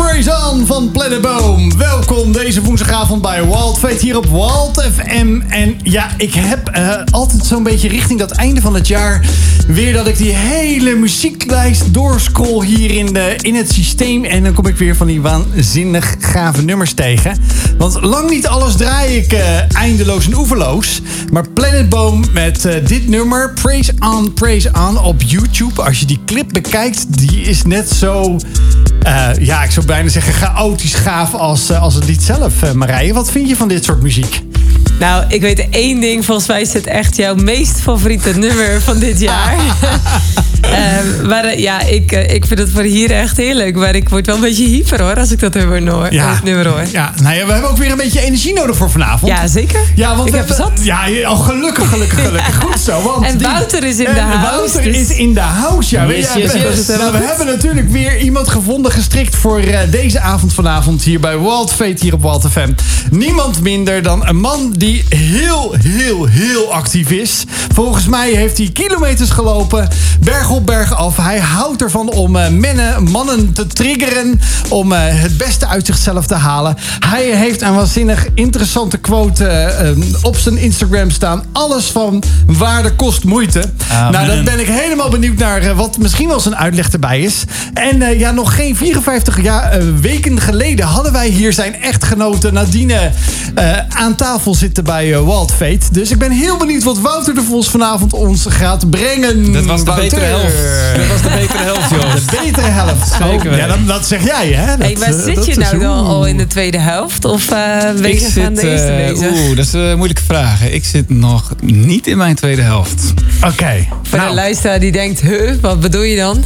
Praise On van Planet. Welkom deze woensdagavond bij Wild Fate hier op Wild FM. En ja, ik heb uh, altijd zo'n beetje richting dat einde van het jaar... weer dat ik die hele muzieklijst doorscroll hier in, de, in het systeem. En dan kom ik weer van die waanzinnig gave nummers tegen. Want lang niet alles draai ik uh, eindeloos en oeverloos. Maar Planet Boom met dit nummer, Praise On, Praise On, op YouTube. Als je die clip bekijkt, die is net zo... Ja, ik zou bijna zeggen chaotisch gaaf als, uh, als het lied zelf, uh, Marije. Wat vind je van dit soort muziek? Nou, ik weet één ding. Volgens mij is het echt jouw meest favoriete nummer van dit jaar. uh, maar ja, ik, ik vind het voor hier echt heerlijk. Maar ik word wel een beetje hyper hoor, als ik dat nummer hoor. Ja, het nummer hoor. ja nou ja, we hebben ook weer een beetje energie nodig voor vanavond. Ja, zeker. Ja, want ik we heb zat. Ja, oh, gelukkig, gelukkig, gelukkig. Goed zo. Want En Wouter is in de house, Wouter dus- is in de house, ja. Yes, Ja, yes, we- yes. nou, we hebben natuurlijk weer iemand gevonden, gestrikt voor eh, deze avond vanavond hier bij Wild Fate hier op Wild FM. Niemand minder dan een man die heel, heel, heel actief is. Volgens mij heeft hij kilometers gelopen, berg op berg af. Hij houdt ervan om eh, mennen, mannen te triggeren, om eh, het beste uit zichzelf te halen. Hij heeft een waanzinnig interessante quote eh, eh, op zijn Instagram staan. Alles van waarde kost moeite. Amen. Nou, dan ben ik helemaal benieuwd naar wat misschien wel zijn uitleg erbij is. En ja, nog geen 54 jaar, weken geleden hadden wij hier zijn echtgenote Nadine aan tafel zitten bij eh, Wild Fate. Dus ik ben heel benieuwd wat Wouter de Vos vanavond ons gaat brengen. Dat was de Wouter. betere helft. Dat was de betere helft, Joost. De betere helft. Zeker ja, dan, dat zeg jij, hè? Hey, Dat, maar eh, zit dat je is- nou dan al in de tweede helft? Of eh ben Ik je aan de eerste bezig? Oeh, dat is een moeilijke vraag. Ik zit nog niet in mijn tweede helft. Oké. Voor Nou, de luisteraar die denkt, huh, wat bedoel je dan?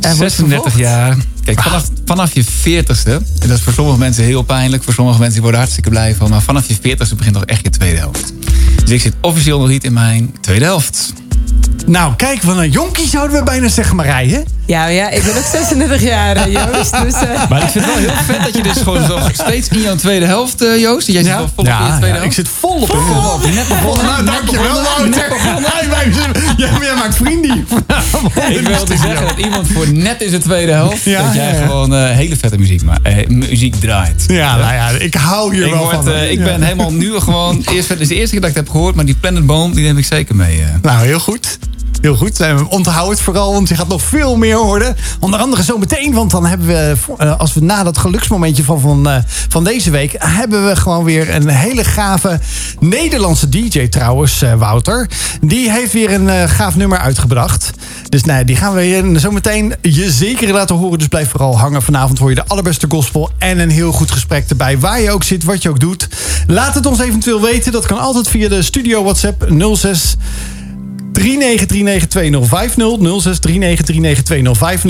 Er wordt 36 vervolgd. jaar. Kijk, vanaf, vanaf je 40ste, en dat is voor sommige mensen heel pijnlijk, voor sommige mensen worden hartstikke blij van, maar vanaf je 40ste begint toch echt je tweede helft. Dus ik zit officieel nog niet in mijn tweede helft. Nou, kijk, van een jonkie zouden we bijna zeggen, Marije. Ja, ja, ik ben ook 36 jaar, hè, Joost. Dus, eh, Maar ik vind het wel heel vet dat je dus gewoon zo steeds in jouw tweede helft, eh, Joost. Jij zit wel volop in je tweede ja, helft. ik zit vol op. Volop, net begonnen. Nou, dankjewel, Wouter. Jij, maakt vrienden. Ik wil te zeggen dat iemand voor net in zijn tweede helft, Ja, dat jij ja, ja. gewoon eh, hele vette muziek, ma- eh, muziek draait. Ja, nou ja, ik hou hier Ik, wel word, van. eh, ik Ja. ben helemaal nu gewoon. Eerst, het is de eerste keer dat ik het heb gehoord, maar die Planet Boom die neem ik zeker mee. eh. Nou, heel goed. Heel goed. En onthoud het vooral, want je gaat nog veel meer horen. Onder andere zo meteen, want dan hebben we, eh, als we na dat geluksmomentje van, van, eh, van deze week, hebben we gewoon weer een hele gave Nederlandse DJ trouwens, eh, Wouter. Die heeft weer een eh, gaaf nummer uitgebracht. Dus nou, die gaan we zo meteen je zeker laten horen. Dus blijf vooral hangen. Vanavond hoor je de allerbeste gospel en een heel goed gesprek erbij. Waar je ook zit, wat je ook doet. Laat het ons eventueel weten. Dat kan altijd via de studio WhatsApp 06 3939250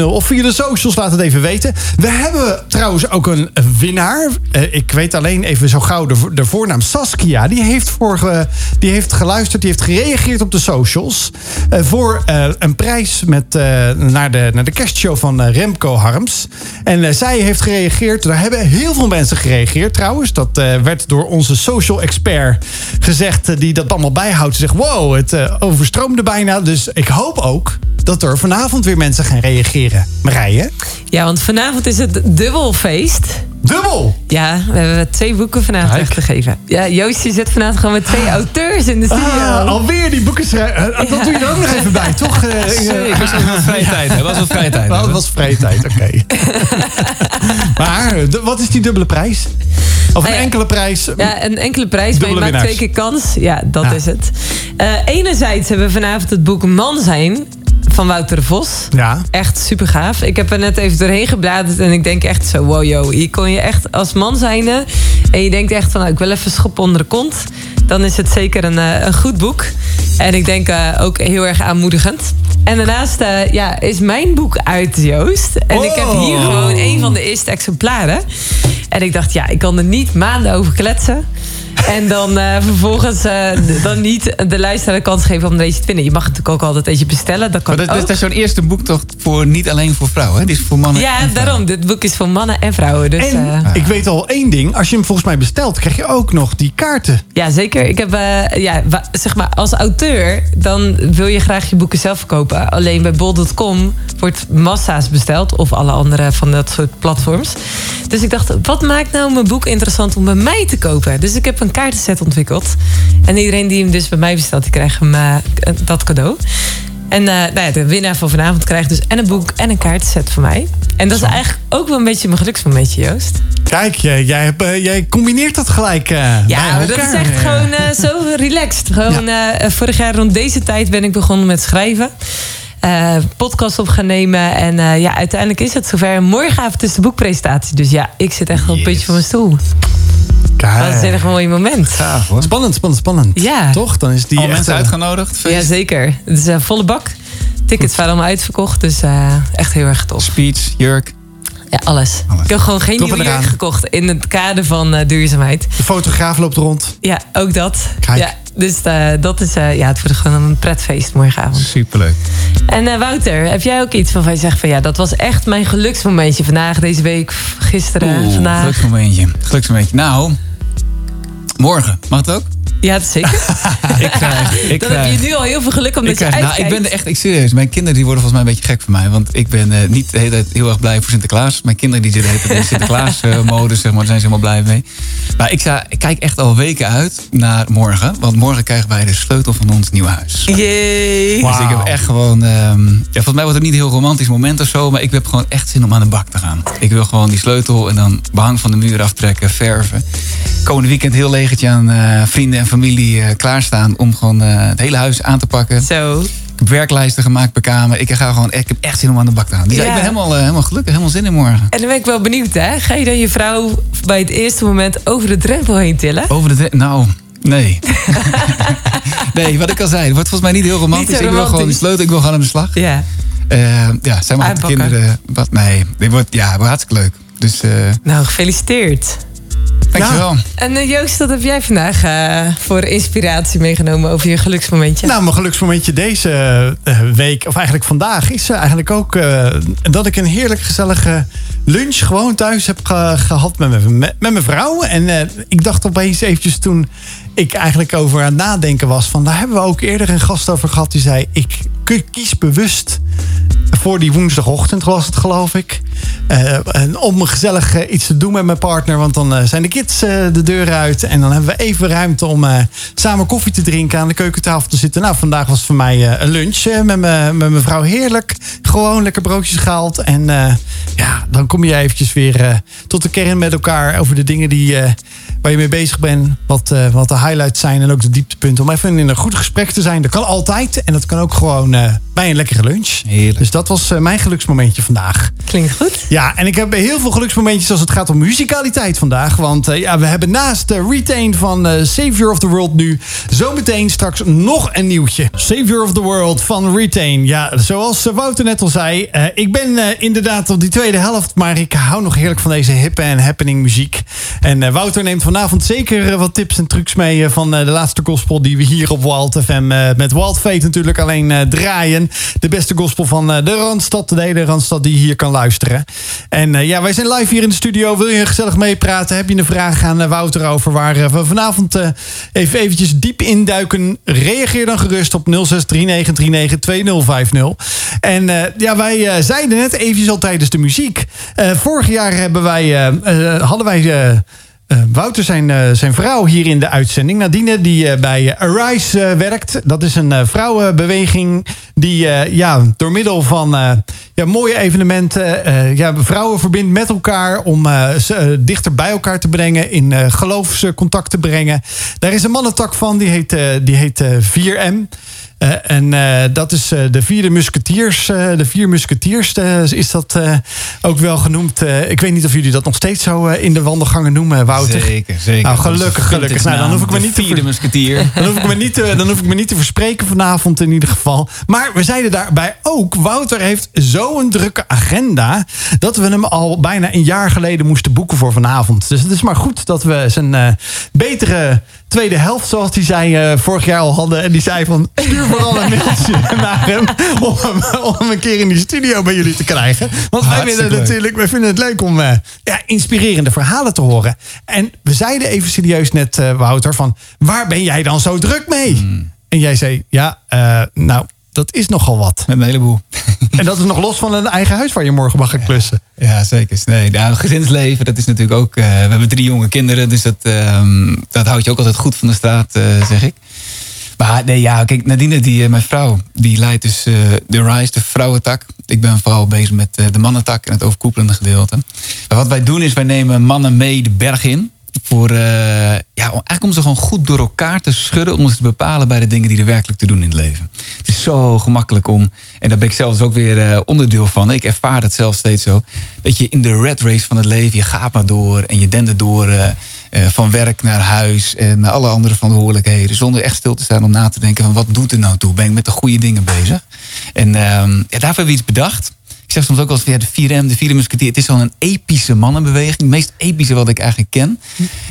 of via de socials laat het even weten. We hebben trouwens ook een winnaar. Eh, ik weet alleen even zo gauw de, de voornaam Saskia. Die heeft, vorige, die heeft geluisterd, die heeft gereageerd op de socials. eh, voor eh, een prijs met, naar, de, naar de kerstshow van Remco Harms. En zij heeft gereageerd. Daar hebben heel veel mensen gereageerd trouwens. Dat werd door onze social expert gezegd. die dat allemaal bijhoudt. Ze zegt, wow, het overstroomde bijna. Dus ik hoop ook dat er vanavond weer mensen gaan reageren. Marije? ja, want vanavond is het dubbelfeest. Dubbel! Ja, we hebben twee boeken vanavond Kijk. weggegeven. Ja, Joost, je zit vanavond gewoon met twee auteurs in de studio. Ah, alweer die boeken schrijven. Eh, Dat doe je er ook nog even bij, toch? Eh, eh, Ik was wel wat vrije tijd. hè? was wel vrije tijd. Dat was vrije tijd, oké. maar wat is die dubbele prijs? Of een Ah, ja. enkele prijs? Ja, een enkele prijs, maar je maakt twee keer kans. Ja, dat Ja. is het. Eh, enerzijds hebben we vanavond het boek Man zijn van Wouter de Vos. Ja. Echt super gaaf. Ik heb er net even doorheen gebladerd en ik denk echt zo, wow yo, hier kon je echt als man zijnde en je denkt echt van, nou, ik wil even schop onder de kont. Dan is het zeker een, eh, een goed boek. En ik denk eh, ook heel erg aanmoedigend. En daarnaast eh, ja, is mijn boek uit, Joost. En ik heb hier Oh. gewoon een van de eerste exemplaren. En ik dacht, ja, ik kan er niet maanden over kletsen. En dan eh, vervolgens eh, dan niet de luisteraar de kans geven om deze te vinden. Je mag natuurlijk ook altijd eentje bestellen. Dat kan Maar dat, ook. dat is zo'n eerste boek toch voor, niet alleen voor vrouwen. Hè? Dit is voor mannen ja, en vrouwen. daarom. Dit boek is voor mannen en vrouwen. Dus, En eh, ik weet al één ding. Als je hem volgens mij bestelt, krijg je ook nog die kaarten. ja, zeker. Ik heb, eh, ja, zeg maar, als auteur, dan wil je graag je boeken zelf verkopen. Alleen bij bol.com wordt massa's besteld. Of alle andere van dat soort platforms. Dus ik dacht, wat maakt nou mijn boek interessant om bij mij te kopen? Dus ik heb een kaartenset ontwikkeld. En iedereen die hem dus bij mij bestelt, die krijgt hem, eh, dat cadeau. En eh, nou ja, de winnaar van vanavond krijgt dus en een boek en een kaartenset van mij. En dat is eigenlijk ook wel een beetje mijn geluksmomentje, Joost. Kijk, jij, jij, hebt, eh, jij combineert dat gelijk bij Ja, maar dat is echt gewoon zo relaxed. Gewoon, vorig jaar rond deze tijd ben ik begonnen met schrijven. Podcast op gaan nemen. En ja, uiteindelijk is het zover. Morgenavond is de boekpresentatie. Dus ja, ik zit echt op het puntje van mijn stoel. Kijk. Dat is een mooi moment. Spannend, spannend, spannend. Ja. Toch? Dan is die Al echt, mensen eh, uitgenodigd? Feest? Jazeker. Het is een volle bak. Tickets waren allemaal uitverkocht. Dus eh, echt heel erg tof. Speech, jurk. Ja, alles. Alles. Ik heb gewoon geen Top nieuwe eraan. jurk gekocht. In het kader van eh, duurzaamheid. De fotograaf loopt rond. Ja, ook dat. Kijk. Ja, dus eh, dat is, eh, ja, het wordt gewoon een pretfeest morgenavond. Superleuk. En eh, Wouter, heb jij ook iets waarvan je zegt van ja, dat was echt mijn geluksmomentje vandaag, deze week, gisteren, Oeh, vandaag? geluksmomentje. Geluksmomentje. Nou, morgen. Mag het ook? Ja, zeker. Ik krijg... Ik Dan heb krijg je nu al heel veel geluk omdat ik, je krijg, nou, uitkijkt. ik ben er echt ik serieus. Mijn kinderen die worden volgens mij een beetje gek van mij. Want ik ben eh, niet de hele tijd heel erg blij voor Sinterklaas. Mijn kinderen die zitten in Sinterklaas-modus, zeg maar. Daar zijn ze helemaal blij mee. Maar ik, sta, ik kijk echt al weken uit naar morgen. Want morgen krijgen wij de sleutel van ons nieuwe huis. Jee. Wauw. Dus ik heb echt gewoon... ehm, ja, volgens mij wordt het niet een heel romantisch moment of zo. Maar ik heb gewoon echt zin om aan de bak te gaan. Ik wil gewoon die sleutel en dan behang van de muur aftrekken, verven. Komende weekend heel legertje aan eh, vrienden en familie eh, klaarstaan... om gewoon eh, het hele huis aan te pakken. Zo. Ik heb werklijsten gemaakt per kamer. Ik, ga gewoon, ik heb echt zin om aan de bak te gaan. Dus ja, ik ben helemaal, eh, helemaal gelukkig, helemaal zin in morgen. En dan ben ik wel benieuwd, hè? Ga je dan je vrouw bij het eerste moment over de drempel heen tillen? Over de... dre- Nou, nee. nee, wat ik al zei. Het wordt volgens mij niet heel romantisch. Niet ik wil gewoon romantisch. sleutel, ik wil gewoon aan de slag. Ja. Ja, zij mag de kinderen... Wat, nee, dit wordt, ja, wordt hartstikke leuk. Dus Nou, gefeliciteerd. Dankjewel. En eh, Joost, wat heb jij vandaag eh, voor inspiratie meegenomen over je geluksmomentje? Nou, mijn geluksmomentje deze eh, week, of eigenlijk vandaag, is eigenlijk ook eh, dat ik een heerlijk gezellige lunch gewoon thuis heb ge- gehad met mijn, met, met mijn vrouw. En eh, ik dacht opeens eventjes toen ik eigenlijk over aan het nadenken was van, daar hebben we ook eerder een gast over gehad die zei, ik kies bewust voor die woensdagochtend was het, geloof ik. Eh, en om gezellig eh, iets te doen met mijn partner. Want dan eh, zijn de kids de deur uit. En dan hebben we even ruimte om samen koffie te drinken. Aan de keukentafel te zitten. Nou, vandaag was voor mij een lunch met, me, met mijn. Heerlijk. Gewoon lekker broodjes gehaald. En ja, dan kom je eventjes weer tot de kern met elkaar. Over de dingen die, waar je mee bezig bent. Wat, wat de highlights zijn en ook de dieptepunten. Om even in een goed gesprek te zijn. Dat kan altijd. En dat kan ook gewoon eh, bij een lekkere lunch. Heerlijk. Dus dat was eh, mijn geluksmomentje vandaag. Klinkt goed. Ja, en ik heb heel veel geluksmomentjes als het gaat om muzikaliteit vandaag. Want eh, ja, we hebben naast de Retain van eh, Savior of the World nu... zometeen straks nog een nieuwtje. Savior of the World van Retain. Ja, zoals Wouter net al zei... eh, ik ben eh, inderdaad op die tweede helft... maar ik hou nog heerlijk van deze hippe en happening muziek. En eh, Wouter neemt vanavond zeker wat tips en trucs mee... van eh, de laatste gospel die we hier op Wild FM... eh, met Wild Fate natuurlijk alleen eh, De beste gospel van eh, de Randstad. De hele Randstad die hier kan luisteren. En eh, ja, wij zijn live hier in de studio. Wil je gezellig meepraten? Heb je een vraag aan eh, Wouter over waar we vanavond even eventjes diep induiken? Reageer dan gerust op 0639392050. En ja, wij zeiden net eventjes al tijdens de muziek. Vorig jaar hebben wij, hadden wij... eh, Wouter, zijn, eh, zijn vrouw hier in de uitzending. Nadine, die eh, bij Arise werkt. Dat is een vrouwenbeweging die ja, door middel van ja, mooie evenementen... ja, vrouwen verbindt met elkaar om ze dichter bij elkaar te brengen... in geloofscontact te brengen. Daar is een mannentak van, die heet, die heet eh, 4M... Eh, en eh, dat is eh, de vierde musketiers. de vier musketiers is dat ook wel genoemd. Ik weet niet of jullie dat nog steeds zo in de wandelgangen noemen, Wouter. Zeker, zeker. Nou, gelukkig, gelukkig. Nou, dan hoef ik me niet te vierde musketier. Dan hoef, ik me niet te, dan hoef ik me niet te verspreken vanavond in ieder geval. Maar Maar we zeiden daarbij ook, Wouter heeft zo'n drukke agenda... dat we hem al bijna een jaar geleden moesten boeken voor vanavond. Dus het is maar goed dat we zijn uh, betere tweede helft, zoals hij zei, uh, vorig jaar al hadden. En die zei van, stuur vooral een mailtje naar hem om, hem... om hem een keer in die studio bij jullie te krijgen. Want wij vinden, natuurlijk, wij vinden het leuk om uh, ja, inspirerende verhalen te horen. En we zeiden even serieus net, Wouter, van... waar ben jij dan zo druk mee? Hmm. En jij zei, ja, nou dat is nogal wat. Met een heleboel. En dat is nog los van een eigen huis waar je morgen mag gaan klussen. Ja, zeker. Nee, nou, gezinsleven, dat is natuurlijk ook... Uh, we hebben drie jonge kinderen, dus dat, uh, dat houdt je ook altijd goed van de straat, uh, zeg ik. Maar nee, ja, kijk, Nadine, die, eh, mijn vrouw, die leidt dus de RISE, de vrouwentak. Ik ben vooral bezig met de mannentak en het overkoepelende gedeelte. Maar wat wij doen is, wij nemen mannen mee de berg in. Voor, uh, ja, eigenlijk om ze gewoon goed door elkaar te schudden. Om ze te bepalen bij de dingen die er werkelijk te doen in het leven. Het is zo gemakkelijk om, en daar ben ik zelf dus ook weer uh, onderdeel van. Ik ervaar het zelf steeds zo. Dat je in de red race van het leven, je gaat maar door. En je dende door uh, van werk naar huis. En naar alle andere verantwoordelijkheden. Zonder echt stil te staan om na te denken van wat doet er nou toe? Ben ik met de goede dingen bezig? En ehm, ja, daarvoor hebben we iets bedacht. Ik zeg soms ook wel eens, de 4M, de vierde musketeer. Het is al een epische mannenbeweging. Het meest epische wat ik eigenlijk ken.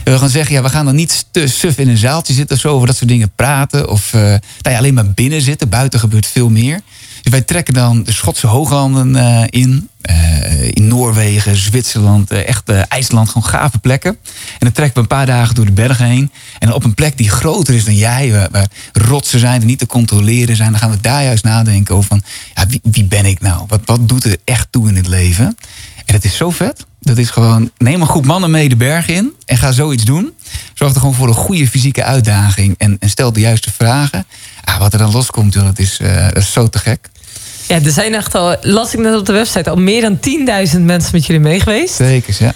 En we gaan zeggen, ja, we gaan dan niet te suf in een zaaltje zitten of zo over dat soort dingen praten. Of uh, nou ja, alleen maar binnen zitten. Buiten gebeurt veel meer. Dus wij trekken dan de Schotse hooglanden uh, in. Uh, in Noorwegen, Zwitserland, echt IJsland. Gewoon gave plekken. En dan trekken we een paar dagen door de bergen heen. En op een plek die groter is dan jij. Waar, waar rotsen zijn, die niet te controleren zijn. Dan gaan we daar juist nadenken over van... Ja, wie, wie ben ik nou? Wat, wat doet er echt toe in het leven? En het is zo vet. Dat is gewoon, neem een groep mannen mee de berg in en ga zoiets doen. Zorg er gewoon voor een goede fysieke uitdaging en, en stel de juiste vragen. Ah, wat er dan loskomt, dat, is, dat is zo te gek. Ja, er zijn echt al, las ik net op de website, al meer dan 10.000 mensen met jullie mee geweest. Zeker, ja.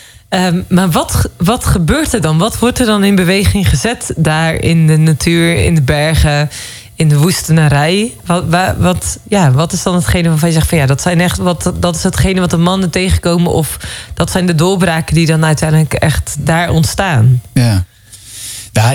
Um, maar wat, wat gebeurt er dan? Wat wordt er dan in beweging gezet daar in de natuur, in de bergen, in de woestenarij? Wat, wat, ja, wat is dan hetgene waarvan je zegt van ja, dat zijn echt wat, dat is hetgene wat de mannen tegenkomen, of dat zijn de doorbraken die dan uiteindelijk echt daar ontstaan? Ja.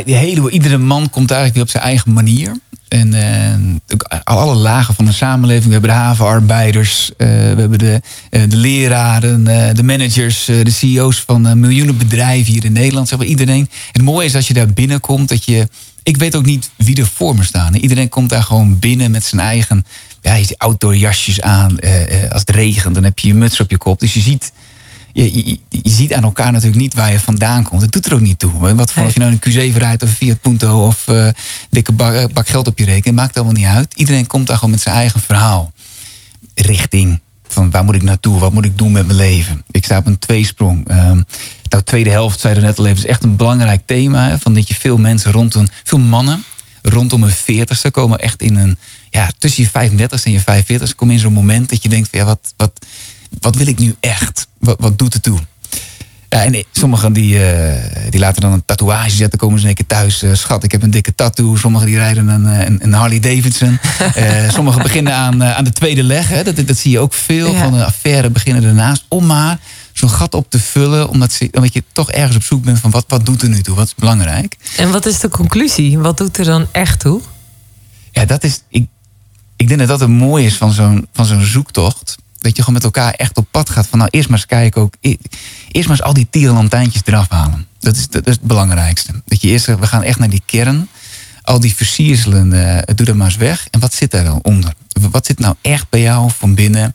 Die hele, iedere man komt eigenlijk weer op zijn eigen manier. En uh, alle lagen van de samenleving. We hebben de havenarbeiders, uh, we hebben de, uh, de leraren, de managers, de CEO's van miljoenen bedrijven hier in Nederland. Zeg maar iedereen. En het mooie is als je daar binnenkomt, dat je. Ik weet ook niet wie er voor me staan. Iedereen komt daar gewoon binnen met zijn eigen ja, je outdoor jasjes aan. als het regent, dan heb je je muts op je kop. Dus je ziet je, je, je, ziet aan elkaar natuurlijk niet waar je vandaan komt. Het doet er ook niet toe. Wat voor of je nou een Q7 rijdt of een Fiat Punto of uh, dikke bak, bak, geld op je rekening. Maakt allemaal niet uit. Iedereen komt daar gewoon met zijn eigen verhaal. Richting. Van waar moet ik naartoe? Wat moet ik doen met mijn leven? Ik sta op een tweesprong. Um, nou, tweede helft, zei er net al even, is echt een belangrijk thema. Hè, van dat je veel mensen rondom, veel mannen rondom een 40ste komen echt in een, ja, tussen je 35 en je 45 kom in zo'n moment dat je denkt, van, ja, wat, wat, wat wil ik nu echt? Wat, wat doet het toe? Ja, en sommigen die, uh, die laten dan een tatoeage zetten, komen ze een keer thuis. Uh, schat, ik heb een dikke tattoo. Sommigen die rijden een, eh, een, een Harley Davidson. uh, sommigen beginnen aan, aan de tweede leg. Hè. Dat, dat zie je ook veel van de affaire beginnen ernaast. Om maar zo'n gat op te vullen. Omdat, ze, omdat je toch ergens op zoek bent van wat, wat doet er nu toe? Wat is belangrijk? En wat is de conclusie? Wat doet er dan echt toe? Ja, dat is. Ik, ik denk dat dat het mooie is van zo'n van zo'n zoektocht dat je gewoon met elkaar echt op pad gaat. Van nou, eerst maar eens kijken ook. Eerst maar eens al die tierenlantijntjes eraf halen. Dat is, dat is het belangrijkste. Dat je eerst we gaan echt naar die kern. Al die versierselen, uh, doe dat maar eens weg. En wat zit daar dan onder? Wat zit nou echt bij jou van binnen?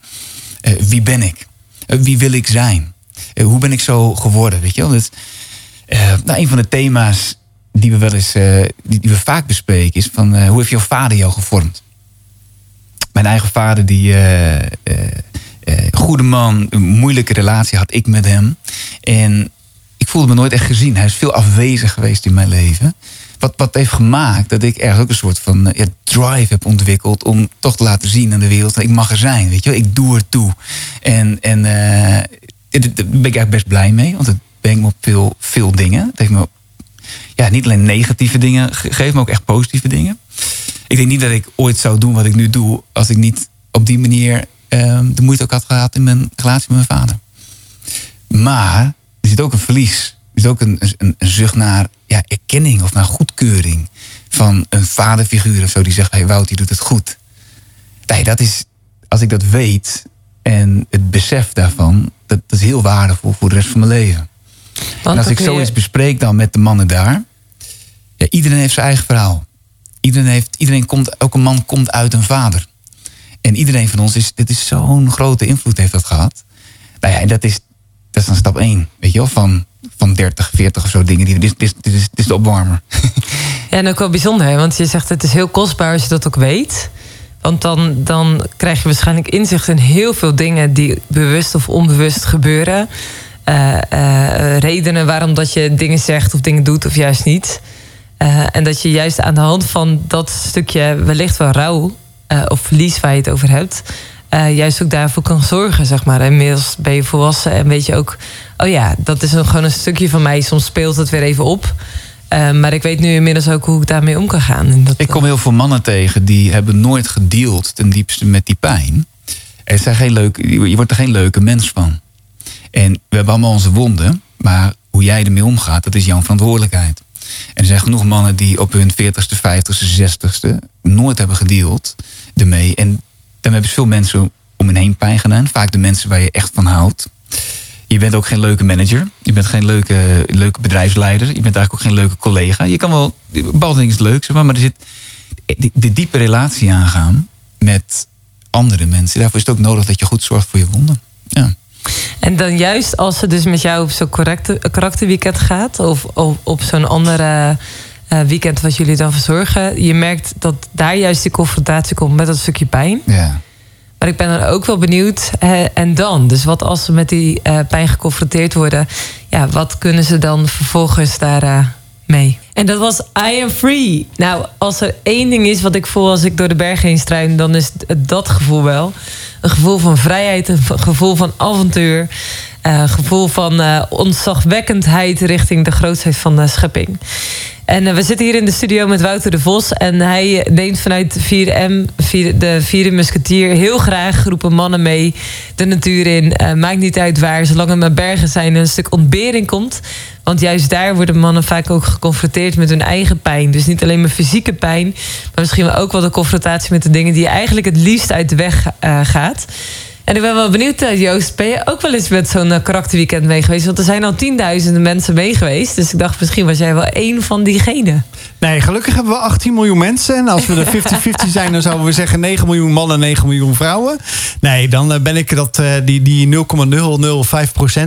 Uh, wie ben ik? Uh, wie wil ik zijn? hoe ben ik zo geworden? Weet je wel? Dat, nou, een van de thema's die we wel eens, die, die, we vaak bespreken, is van hoe heeft jouw vader jou gevormd? Mijn eigen vader, die uh, goede man, een moeilijke relatie had ik met hem. En ik voelde me nooit echt gezien. Hij is veel afwezig geweest in mijn leven. Wat, wat heeft gemaakt dat ik ergens ook een soort van drive heb ontwikkeld om toch te laten zien aan de wereld dat ik mag er zijn. Weet je, ik doe er toe. En, en daar ben ik eigenlijk best blij mee, want het brengt me op veel, veel dingen. Het heeft me ja, niet alleen negatieve dingen gegeven, maar ook echt positieve dingen. Ik denk niet dat ik ooit zou doen wat ik nu doe als ik niet op die manier Ehm, de moeite ook had gehad in mijn relatie met mijn vader. Maar er zit ook een verlies. Er zit ook een, een, een zucht naar ja, erkenning of naar goedkeuring van een vaderfiguur of zo die zegt: Hey Wout, je doet het goed. Nee, dat is, als ik dat weet en het besef daarvan, dat, dat is heel waardevol voor de rest van mijn leven. Want en als ik kun je- zoiets bespreek dan met de mannen daar, ja, iedereen heeft zijn eigen verhaal. Iedereen, heeft, iedereen komt, elke man komt uit een vader. En iedereen van ons is, dit is zo'n grote invloed heeft dat gehad. Nou ja, dat is, dat is dan stap 1, weet je wel, van, van 30, 40 of zo dingen. Dit, dit, is, dit is de opwarmer. Ja, en ook wel bijzonder, hè? want je zegt het is heel kostbaar als je dat ook weet. Want dan, dan krijg je waarschijnlijk inzicht in heel veel dingen die bewust of onbewust gebeuren. Eh, redenen waarom dat je dingen zegt of dingen doet of juist niet. Eh, en dat je juist aan de hand van dat stukje wellicht wel rouw eh, of verlies waar je het over hebt, eh, juist ook daarvoor kan zorgen, zeg maar. En Inmiddels ben je volwassen en weet je ook, oh ja, dat is een, gewoon een stukje van mij. Soms speelt het weer even op. Maar ik weet nu inmiddels ook hoe ik daarmee om kan gaan. En dat, Ik kom heel veel mannen tegen die hebben nooit gedeeld ten diepste met die pijn. Er zijn geen leuke, je wordt er geen leuke mens van. En we hebben allemaal onze wonden, maar hoe jij ermee omgaat, dat is jouw verantwoordelijkheid. En er zijn genoeg mannen die op hun 40ste, 50ste, 60ste nooit hebben gedeeld ermee. En dan hebben ze veel mensen om hen heen pijn gedaan. Vaak de mensen waar je echt van houdt. Je bent ook geen leuke manager. Je bent geen leuke, leuke bedrijfsleider. Je bent eigenlijk ook geen leuke collega. Je kan wel, bepaalde is leuk, zeg maar, maar er zit de, de diepe relatie aangaan met andere mensen. Daarvoor is het ook nodig dat je goed zorgt voor je wonden. Ja. En dan juist als ze dus met jou op zo'n correcte- karakterweekend gaat... of op, op zo'n andere eh, weekend wat jullie dan verzorgen... je merkt dat daar juist die confrontatie komt met dat stukje pijn. ja. Maar ik ben dan ook wel benieuwd, hè, en dan? Dus wat als ze met die eh, pijn geconfronteerd worden... ja, wat kunnen ze dan vervolgens daar eh, En dat was I Am Free. Nou, als er één ding is wat ik voel als ik door de bergen heen struin... dan is dat gevoel wel. Een gevoel van vrijheid, een gevoel van avontuur... eh, een gevoel van eh ontzagwekkendheid richting de grootheid van de schepping. En eh, we zitten hier in de studio met Wouter de Vos. En hij neemt vanuit 4M, vier- de vierde musketier, heel graag groepen mannen mee de natuur in. Eh, maakt niet uit waar, zolang er maar bergen zijn en een stuk ontbering komt. Want juist daar worden mannen vaak ook geconfronteerd met hun eigen pijn. Dus niet alleen maar fysieke pijn, maar misschien ook wel de confrontatie met de dingen die je eigenlijk het liefst uit de weg eh, gaat. En ik ben wel benieuwd, eh, Joost, ben je ook wel eens met zo'n eh, karakterweekend mee geweest? Want er zijn al tienduizenden mensen mee geweest. Dus ik dacht, misschien was jij wel één van diegenen. Nee, gelukkig hebben we 18 miljoen mensen. En als we de 50-50 zijn, dan zouden we zeggen 9 miljoen mannen, 9 miljoen vrouwen. Nee, dan eh, ben ik dat, die, die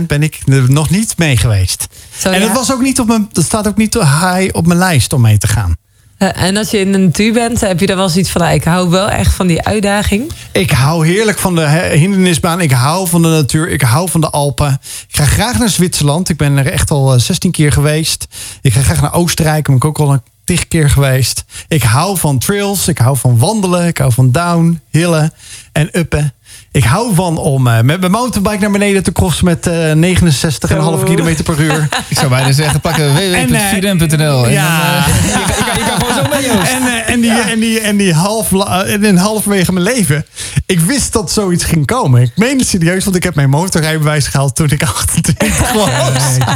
0,005% ben ik er nog niet mee geweest. Zo, en ja. dat, was ook niet op mijn, dat staat ook niet high op mijn lijst om mee te gaan. Eh, en als je in de natuur bent, heb je dan wel zoiets van... nou, ik hou wel echt van die uitdaging. Ik hou heerlijk van de hindernisbaan. Ik hou van de natuur. Ik hou van de Alpen. Ik ga graag naar Zwitserland. Ik ben er echt al eh, 16 keer geweest. Ik ga graag naar Oostenrijk. Daar ben ik ook al een tig keer geweest. Ik hou van trails. Ik hou van wandelen. Ik hou van down, hillen en uppen. Ik hou van om eh, met mijn mountainbike naar beneden te crossen met eh 69,5 Zo. km per uur. Ik zou bijna zeggen, pakken www.4m.nl. En, ja. dan, eh, je, kan- je kan gewoon zo mee, Joost. En, eh, en, die, en, die, en die half, la- en in halverwege mijn leven. Ik wist dat zoiets ging komen. Ik meen het serieus, want ik heb mijn motorrijbewijs gehaald toen ik 28 was.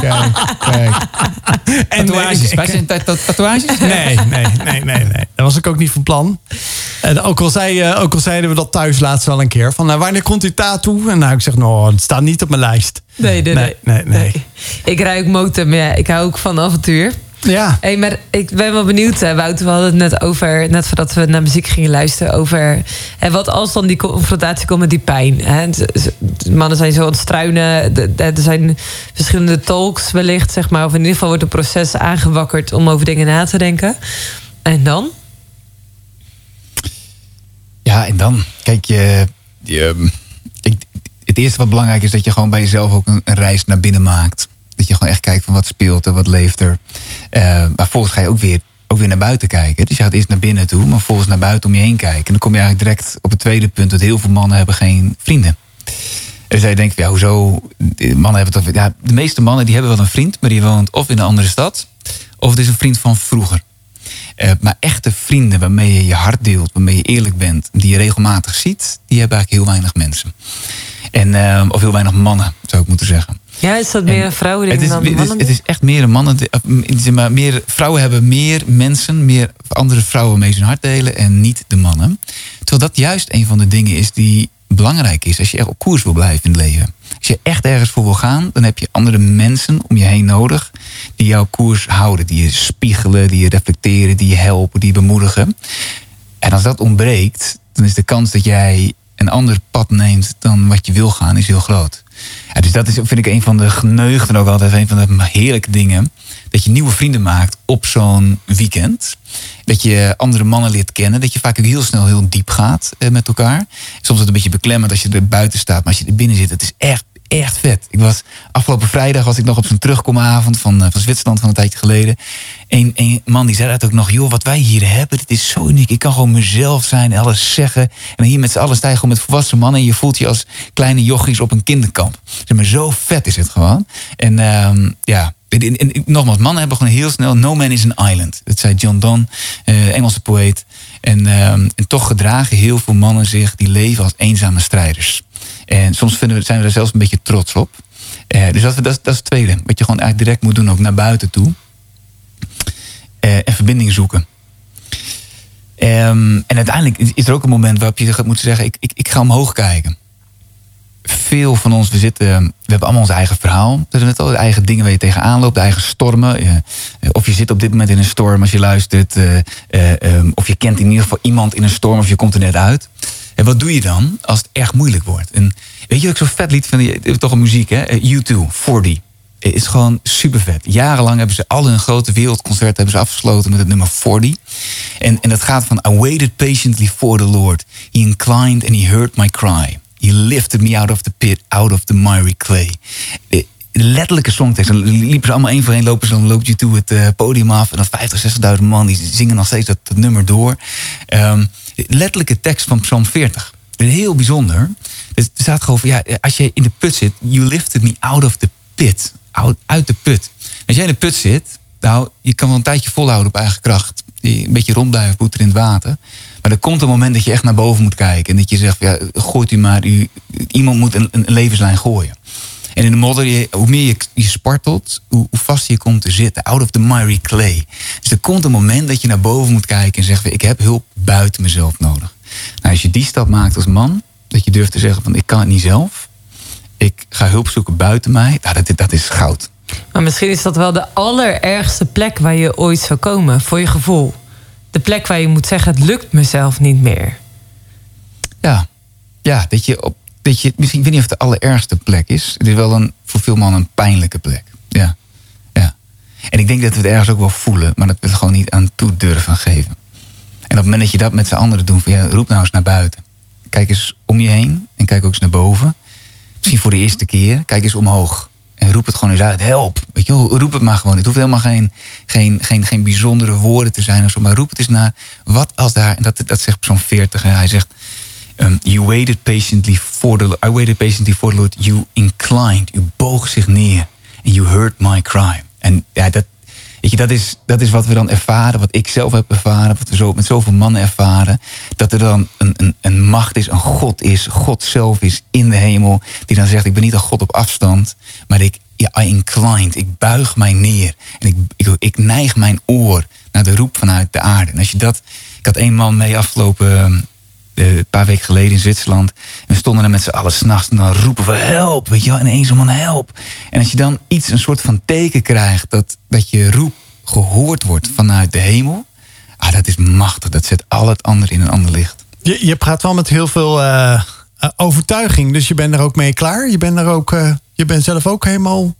Kijk, kijk, kijk. En, Tatoeages. eh, ik- Wij zijn ta- ta- tatoeages? Nee, nee, nee, nee, nee. Dat was ik ook niet van plan. En ook, al zei, eh, ook al zeiden we dat thuis laatst wel een keer. Van, nou, wanneer komt die tattoo? En nou, ik zeg, nou, het staat niet op mijn lijst. Nee, nee, Nee, nee. nee, nee. Ik rij ook motor, maar ja, ik hou ook van avontuur. Ja. Hey, maar ik ben wel benieuwd, hè, Wouter. We hadden het net over, net voordat we naar muziek gingen luisteren, over hè, wat als dan die confrontatie komt met die pijn. Hè? Mannen zijn zo aan het struinen. de- de- Er zijn verschillende talks wellicht, zeg maar. Of in ieder geval wordt een proces aangewakkerd om over dingen na te denken. En dan? Ja, en dan, kijk, je, ik, het eerste wat belangrijk is dat je gewoon bij jezelf ook een, reis naar binnen maakt. Dat je gewoon echt kijkt van wat speelt er, wat leeft er. Eh, maar vervolgens ga je ook weer, ook weer naar buiten kijken. Dus je gaat eerst naar binnen toe, maar vervolgens naar buiten om je heen kijken. En dan kom je eigenlijk direct op het tweede punt dat heel veel mannen hebben geen vrienden. En denken, van, ja, hoezo? Mannen hebben toch, ja, de meeste mannen die hebben wel een vriend, maar die woont of in een andere stad, of het is een vriend van vroeger. Eh, maar echte vrienden waarmee je je hart deelt, waarmee je eerlijk bent, die je regelmatig ziet, die hebben eigenlijk heel weinig mensen. En, eh, of heel weinig mannen, zou ik moeten zeggen. Ja, is dat meer een dan het, is, mannen? het is echt meer een mannen. zeg maar, meer, vrouwen hebben meer mensen, meer andere vrouwen mee zijn hart delen en niet de mannen. Terwijl dat juist een van de dingen is die belangrijk is als je echt op koers wil blijven in het leven. Als je echt ergens voor wil gaan, dan heb je andere mensen om je heen nodig die jouw koers houden, die je spiegelen, die je reflecteren, die je helpen, die je bemoedigen. En als dat ontbreekt, dan is de kans dat jij een ander pad neemt dan wat je wil gaan, is heel groot. Dus dat is, vind ik een van de geneugden ook altijd, een van de heerlijke dingen. Dat je nieuwe vrienden maakt op zo'n weekend. Dat je andere mannen leert kennen. Dat je vaak ook heel snel heel diep gaat eh, met elkaar. Soms is het een beetje beklemmend als je er buiten staat. Maar als je er binnen zit, het is echt echt vet. Ik was, afgelopen vrijdag was ik nog op zo'n terugkomavond van, eh, van Zwitserland van een tijdje geleden. Een, een man die zei dat ook nog, joh, wat wij hier hebben, dit is zo uniek. Ik kan gewoon mezelf zijn, alles zeggen. En hier met z'n allen sta je gewoon met volwassen mannen en je voelt je als kleine jochies op een kinderkamp. Zeg maar, zo vet is het gewoon. En uh, ja, en, nogmaals, mannen hebben gewoon heel snel, no man is an island. Dat zei John Donne, uh, Engelse poëet. En, uh, en toch gedragen heel veel mannen zich die leven als eenzame strijders. En soms vinden we, zijn we er zelfs een beetje trots op. Uh, dus dat, dat, dat is het tweede. Wat je gewoon eigenlijk direct moet doen, ook naar buiten toe. Uh, en verbinding zoeken. Um, en uiteindelijk is er ook een moment waarop je moet zeggen: ik, ik, ik ga omhoog kijken. Veel van ons, we zitten, we hebben allemaal ons eigen verhaal. Is net al de eigen dingen waar je tegenaan loopt, de eigen stormen. Uh, of je zit op dit moment in een storm als je luistert. Um, of je kent in ieder geval iemand in een storm of je komt er net uit. En wat doe je dan als het erg moeilijk wordt? En weet je wat ik zo vet lied vind? Toch een muziek, hè? U2, 40. Het is gewoon super vet. Jarenlang hebben ze al hun grote wereldconcerten hebben ze afgesloten met het nummer 40. En, en dat gaat van I waited patiently for the Lord. He inclined and he heard my cry. He lifted me out of the pit, out of the miry clay. Letterlijke songtekst. Dan liepen ze allemaal één voor één, lopen ze, dan loopt je toe het uh, podium af. En dan 50, 60.000 man, die zingen nog steeds dat, nummer door. Um, letterlijke tekst van Psalm 40. Heel bijzonder. Er staat gewoon van, ja, als je in de put zit, you lifted me out of the pit. Out, uit de put. Als jij in de put zit, nou, je kan wel een tijdje volhouden op eigen kracht. Een beetje rond blijven boeteren in het water. Maar er komt een moment dat je echt naar boven moet kijken. En dat je zegt, ja, gooit u maar, u, iemand moet een, levenslijn gooien. En in de modder, hoe meer je, je spartelt, hoe, hoe vaster je komt te zitten. Out of the miry clay. Dus er komt een moment dat je naar boven moet kijken en zegt: Ik heb hulp buiten mezelf nodig. Nou, als je die stap maakt als man, dat je durft te zeggen: van Ik kan het niet zelf. Ik ga hulp zoeken buiten mij. Nou, dat, dat is goud. Maar misschien is dat wel de allerergste plek waar je ooit zou komen, voor je gevoel. De plek waar je moet zeggen: Het lukt mezelf niet meer. Ja, ja dat je op dat je, misschien, ik weet niet of het de allerergste plek is. Het is wel een, voor veel mannen een pijnlijke plek. Ja. ja. En ik denk dat we het ergens ook wel voelen, maar dat we het gewoon niet aan toe durven geven. En op het moment dat je dat met z'n anderen doet, van ja, roep nou eens naar buiten. Kijk eens om je heen en kijk ook eens naar boven. Misschien voor de eerste keer, kijk eens omhoog. En roep het gewoon eens uit. Help. Weet je, roep het maar gewoon. Het hoeft helemaal geen, geen, geen, geen bijzondere woorden te zijn of zo. Maar roep het eens naar. Wat als daar. En dat, dat zegt zo'n 40. Hij zegt. Um, you waited patiently for the I waited patiently for the Lord. You inclined. U boog zich neer. And you heard my cry. En ja, dat, weet je, dat, is, dat is wat we dan ervaren. Wat ik zelf heb ervaren. Wat we zo, met zoveel mannen ervaren. Dat er dan een, een, een macht is. Een God is. God zelf is in de hemel. Die dan zegt. Ik ben niet een God op afstand. Maar ik, ja, I inclined. Ik buig mij neer. En ik, ik, ik neig mijn oor naar de roep vanuit de aarde. En als je dat. Ik had één man mee afgelopen een paar weken geleden in Zwitserland. En we stonden er met z'n allen s'nachts en dan roepen we help, weet je wel. En ineens man help. En als je dan iets, een soort van teken krijgt dat, dat je roep gehoord wordt vanuit de hemel. Ah, dat is machtig. Dat zet al het andere in een ander licht. Je, je praat wel met heel veel uh, overtuiging. Dus je bent er ook mee klaar. Je bent, er ook, uh, je bent zelf ook helemaal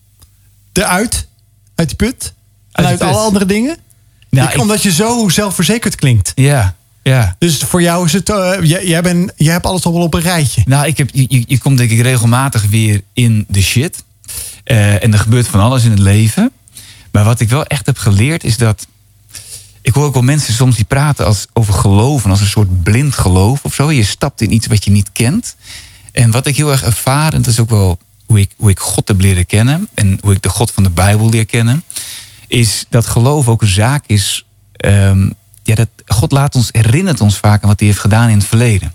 eruit. Uit die put. En uit, uit alle andere dingen. Nou, ik, omdat je zo zelfverzekerd klinkt. Ja, ja. Dus voor jou is het. Uh, jij, jij, bent, jij hebt alles al wel op een rijtje. Nou, ik heb, je, je komt denk ik regelmatig weer in de shit. Uh, en er gebeurt van alles in het leven. Maar wat ik wel echt heb geleerd is dat. Ik hoor ook wel mensen soms die praten als, over geloven, als een soort blind geloof of zo. Je stapt in iets wat je niet kent. En wat ik heel erg ervaar, en dat is ook wel hoe ik, hoe ik God heb leren kennen. En hoe ik de God van de Bijbel leer kennen. Is dat geloof ook een zaak is. Um, ja, dat God laat ons, herinnert ons vaak aan wat hij heeft gedaan in het verleden.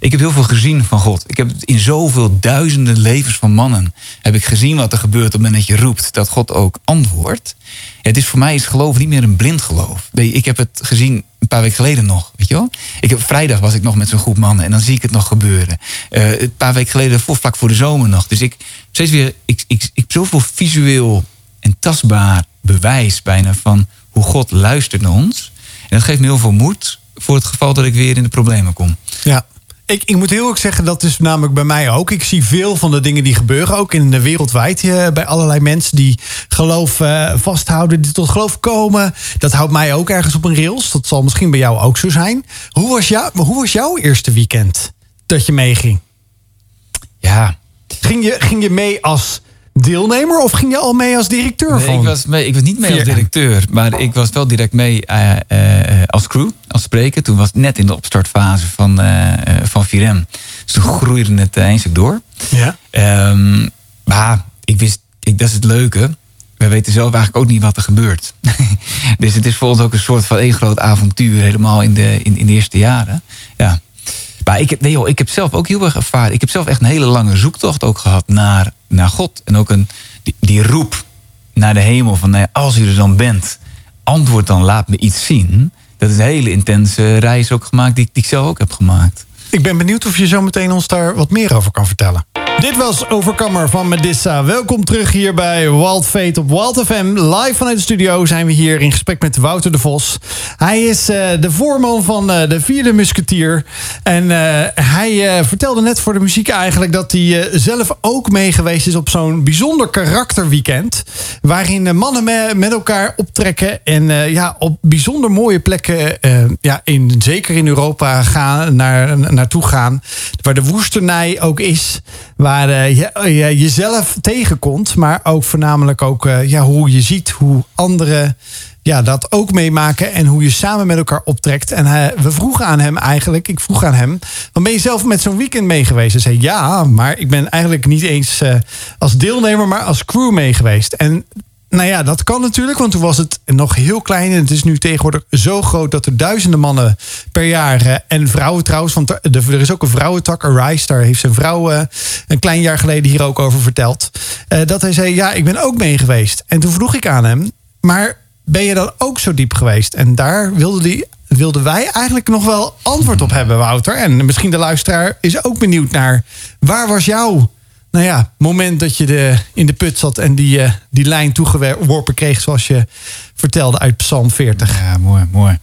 ik heb heel veel gezien van God. Ik heb in zoveel duizenden levens van mannen heb ik gezien wat er gebeurt op het moment dat je roept dat God ook antwoordt. Het is voor mij is geloof niet meer een blind geloof. Nee, ik heb het gezien een paar weken geleden nog, weet je wel? Ik heb, vrijdag was ik nog met zo'n groep mannen en dan zie ik het nog gebeuren. Uh, een paar weken geleden, voor, vlak voor de zomer nog. Dus ik steeds weer, ik, ik, ik heb zoveel visueel en tastbaar bewijs bijna van hoe God luistert naar ons. En dat geeft me heel veel moed voor het geval dat ik weer in de problemen kom. Ja. Ik, ik moet heel erg zeggen, dat is namelijk bij mij ook. Ik zie veel van de dingen die gebeuren, ook in de wereldwijd. Uh, bij allerlei mensen die geloof uh, vasthouden, die tot geloof komen. Dat houdt mij ook ergens op een rails. Dat zal misschien bij jou ook zo zijn. Hoe was, jou, hoe was jouw eerste weekend dat je meeging? Ja. Ging je, ging je mee als deelnemer of ging je al mee als directeur? Nee, ik, was mee, ik was niet mee als directeur, maar ik was wel direct mee uh, uh, als crew, als spreker. Toen was het net in de opstartfase van, uh, van Virem. Dus toen groeide het eindelijk door. Ja. Um, maar ik wist, ik, dat is het leuke. We weten zelf eigenlijk ook niet wat er gebeurt. dus het is voor ons ook een soort van één groot avontuur, helemaal in de, in, in de eerste jaren. Ja. Maar ik heb, nee joh, ik heb zelf ook heel erg ervaren. Ik heb zelf echt een hele lange zoektocht ook gehad naar, naar God. En ook een, die, die roep naar de hemel van nou als u er dan bent, antwoord dan, laat me iets zien. Dat is een hele intense reis ook gemaakt die, die ik zelf ook heb gemaakt. Ik ben benieuwd of je zo meteen ons daar wat meer over kan vertellen. Dit was Overkammer van Medissa. Welkom terug hier bij Wild Fate op Wild FM. Live vanuit de studio zijn we hier in gesprek met Wouter de Vos. Hij is uh, de voorman van uh, de vierde musketier. En uh, hij vertelde net voor de muziek eigenlijk dat hij zelf ook meegeweest is op zo'n bijzonder karakterweekend. Waarin mannen me met elkaar optrekken en ja, op bijzonder mooie plekken, ja, in, zeker in Europa, gaan, naar, naartoe gaan. Waar de woesternij ook is waar uh, je, je, jezelf tegenkomt, maar ook voornamelijk ook uh, ja, hoe je ziet hoe anderen ja, dat ook meemaken en hoe je samen met elkaar optrekt. En we vroegen aan hem eigenlijk, ik vroeg aan hem, dan ben je zelf met zo'n weekend mee geweest? Hij zei ja, maar ik ben eigenlijk niet eens als deelnemer, maar als crew mee geweest. En nou ja, dat kan natuurlijk, want toen was het nog heel klein. En het is nu tegenwoordig zo groot dat er duizenden mannen per jaar. Eh, en vrouwen trouwens, want er is ook een vrouwentak, Arise. Daar heeft zijn vrouw eh, een klein jaar geleden hier ook over verteld. Eh, dat hij zei: Ja, ik ben ook mee geweest. En toen vroeg ik aan hem: Maar ben je dan ook zo diep geweest? En daar wilde die wilden wij eigenlijk nog wel antwoord op hebben, Wouter. En misschien de luisteraar is ook benieuwd naar waar was jouw nou ja, moment dat je de, in de put zat en die, uh, die lijn toegeworpen kreeg, zoals je vertelde uit Psalm 40. Ja, mooi, mooi.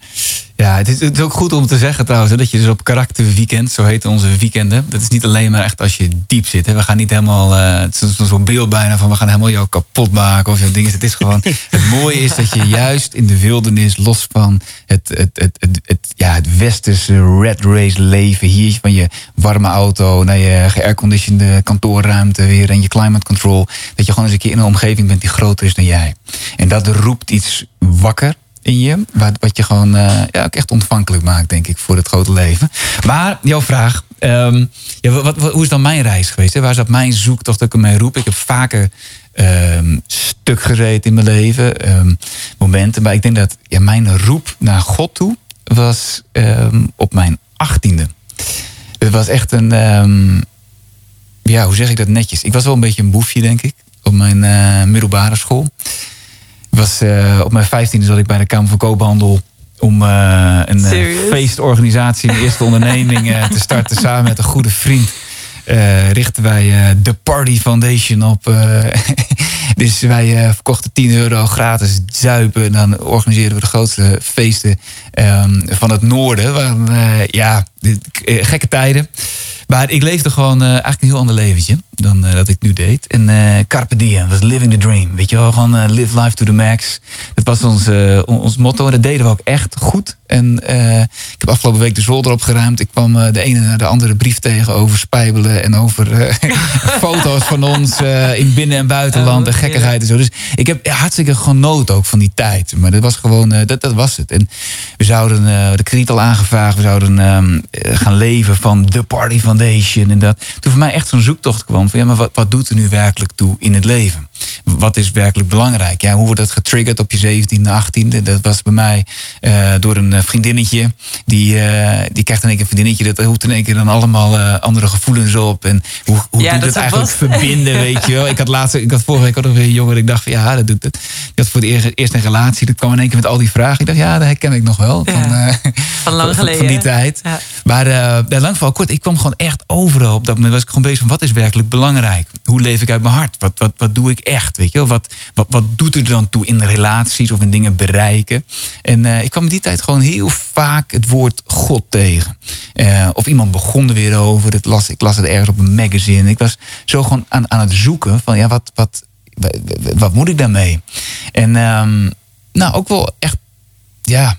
Ja, het is, het is, ook goed om te zeggen trouwens, dat je dus op karakterweekend, zo heten onze weekenden. Dat is niet alleen maar echt als je diep zit. Hè. We gaan niet helemaal, uh, het is zo'n beeld bijna van we gaan helemaal jou kapot maken of zo dingen. Het is gewoon, het mooie is dat je juist in de wildernis, los van het, het, het, het, het ja, het westerse red race leven hier, van je warme auto naar je geairconditionede kantoorruimte weer en je climate control, dat je gewoon eens een keer in een omgeving bent die groter is dan jij. En dat roept iets wakker in je. Wat, je gewoon uh, ja, ook echt ontvankelijk maakt, denk ik, voor het grote leven. Maar jouw vraag. Um, ja, wat, hoe is dan mijn reis geweest? Hè? Waar zat mijn zoektocht dat ik ermee roep? Ik heb vaker um, stuk gezeten in mijn leven. Um, momenten. Maar ik denk dat ja, mijn roep naar God toe was op mijn achttiende. Het was echt een... ja, hoe zeg ik dat netjes? Ik was wel een beetje een boefje, denk ik. Op mijn uh, middelbare school was, uh, op mijn vijftiende zat ik bij de Kamer van Koophandel om uh, een uh, feestorganisatie, mijn eerste onderneming te starten samen met een goede vriend. richten wij de Party Foundation op. dus wij verkochten 10 euro gratis zuipen. En dan organiseerden we de grootste feesten um, van het noorden. Ja, gekke tijden. Maar ik leefde gewoon uh, eigenlijk een heel ander leventje dan uh, dat ik nu deed. En uh, Carpe was living the dream. Weet je wel, gewoon live life to the max. Dat was ons, ons motto en dat deden we ook echt goed. En ik heb afgelopen week de zolder opgeruimd. Ik kwam de ene naar de andere brief tegen over spijbelen en over foto's van ons in binnen- en buitenland en gekkigheid en zo. Dus ik heb hartstikke genoten ook van die tijd. Maar dat was gewoon, dat, dat was het. En we zouden de krediet al aangevraagd. We zouden um, gaan leven van de party van Foundation en dat. Toen voor mij echt zo'n zoektocht kwam van ja, maar wat, wat doet er nu werkelijk toe in het leven? Wat is werkelijk belangrijk? Ja, hoe wordt dat getriggerd op je 17e, 18e? Dat was bij mij uh, door een vriendinnetje. Die, uh, die krijgt in één keer een vriendinnetje. Dat hoeft in één keer dan allemaal uh, andere gevoelens op. En hoe, hoe Ja, doet dat het is eigenlijk verbinden, weet je wel? Ik had laatst, ik had vorige week ook nog weer een jongen. Ik dacht van ja, dat doet het. Die had voor het eerst, een relatie. Dat kwam in één keer met al die vragen. Ik dacht ja, dat herken ik nog wel. Ja. Van, eh, Van lang van- geleden. Van die tijd. Ja. Maar eh lang verhaal kort, ik kwam gewoon echt overal. Op dat moment was ik gewoon bezig van wat is werkelijk belangrijk? Hoe leef ik uit mijn hart? Wat, wat, wat doe ik echt? Weet je wel? Wat, wat, wat doet er dan toe in relaties of in dingen bereiken? En eh, ik kwam in die tijd gewoon heel vaak het woord God tegen. Eh, of iemand begon er weer over. Dat las, ik las het ergens op een magazine. Ik was zo gewoon aan, aan het zoeken van ja, wat, wat, wat, wat moet ik daarmee? En ehm, nou, ook wel echt, ja.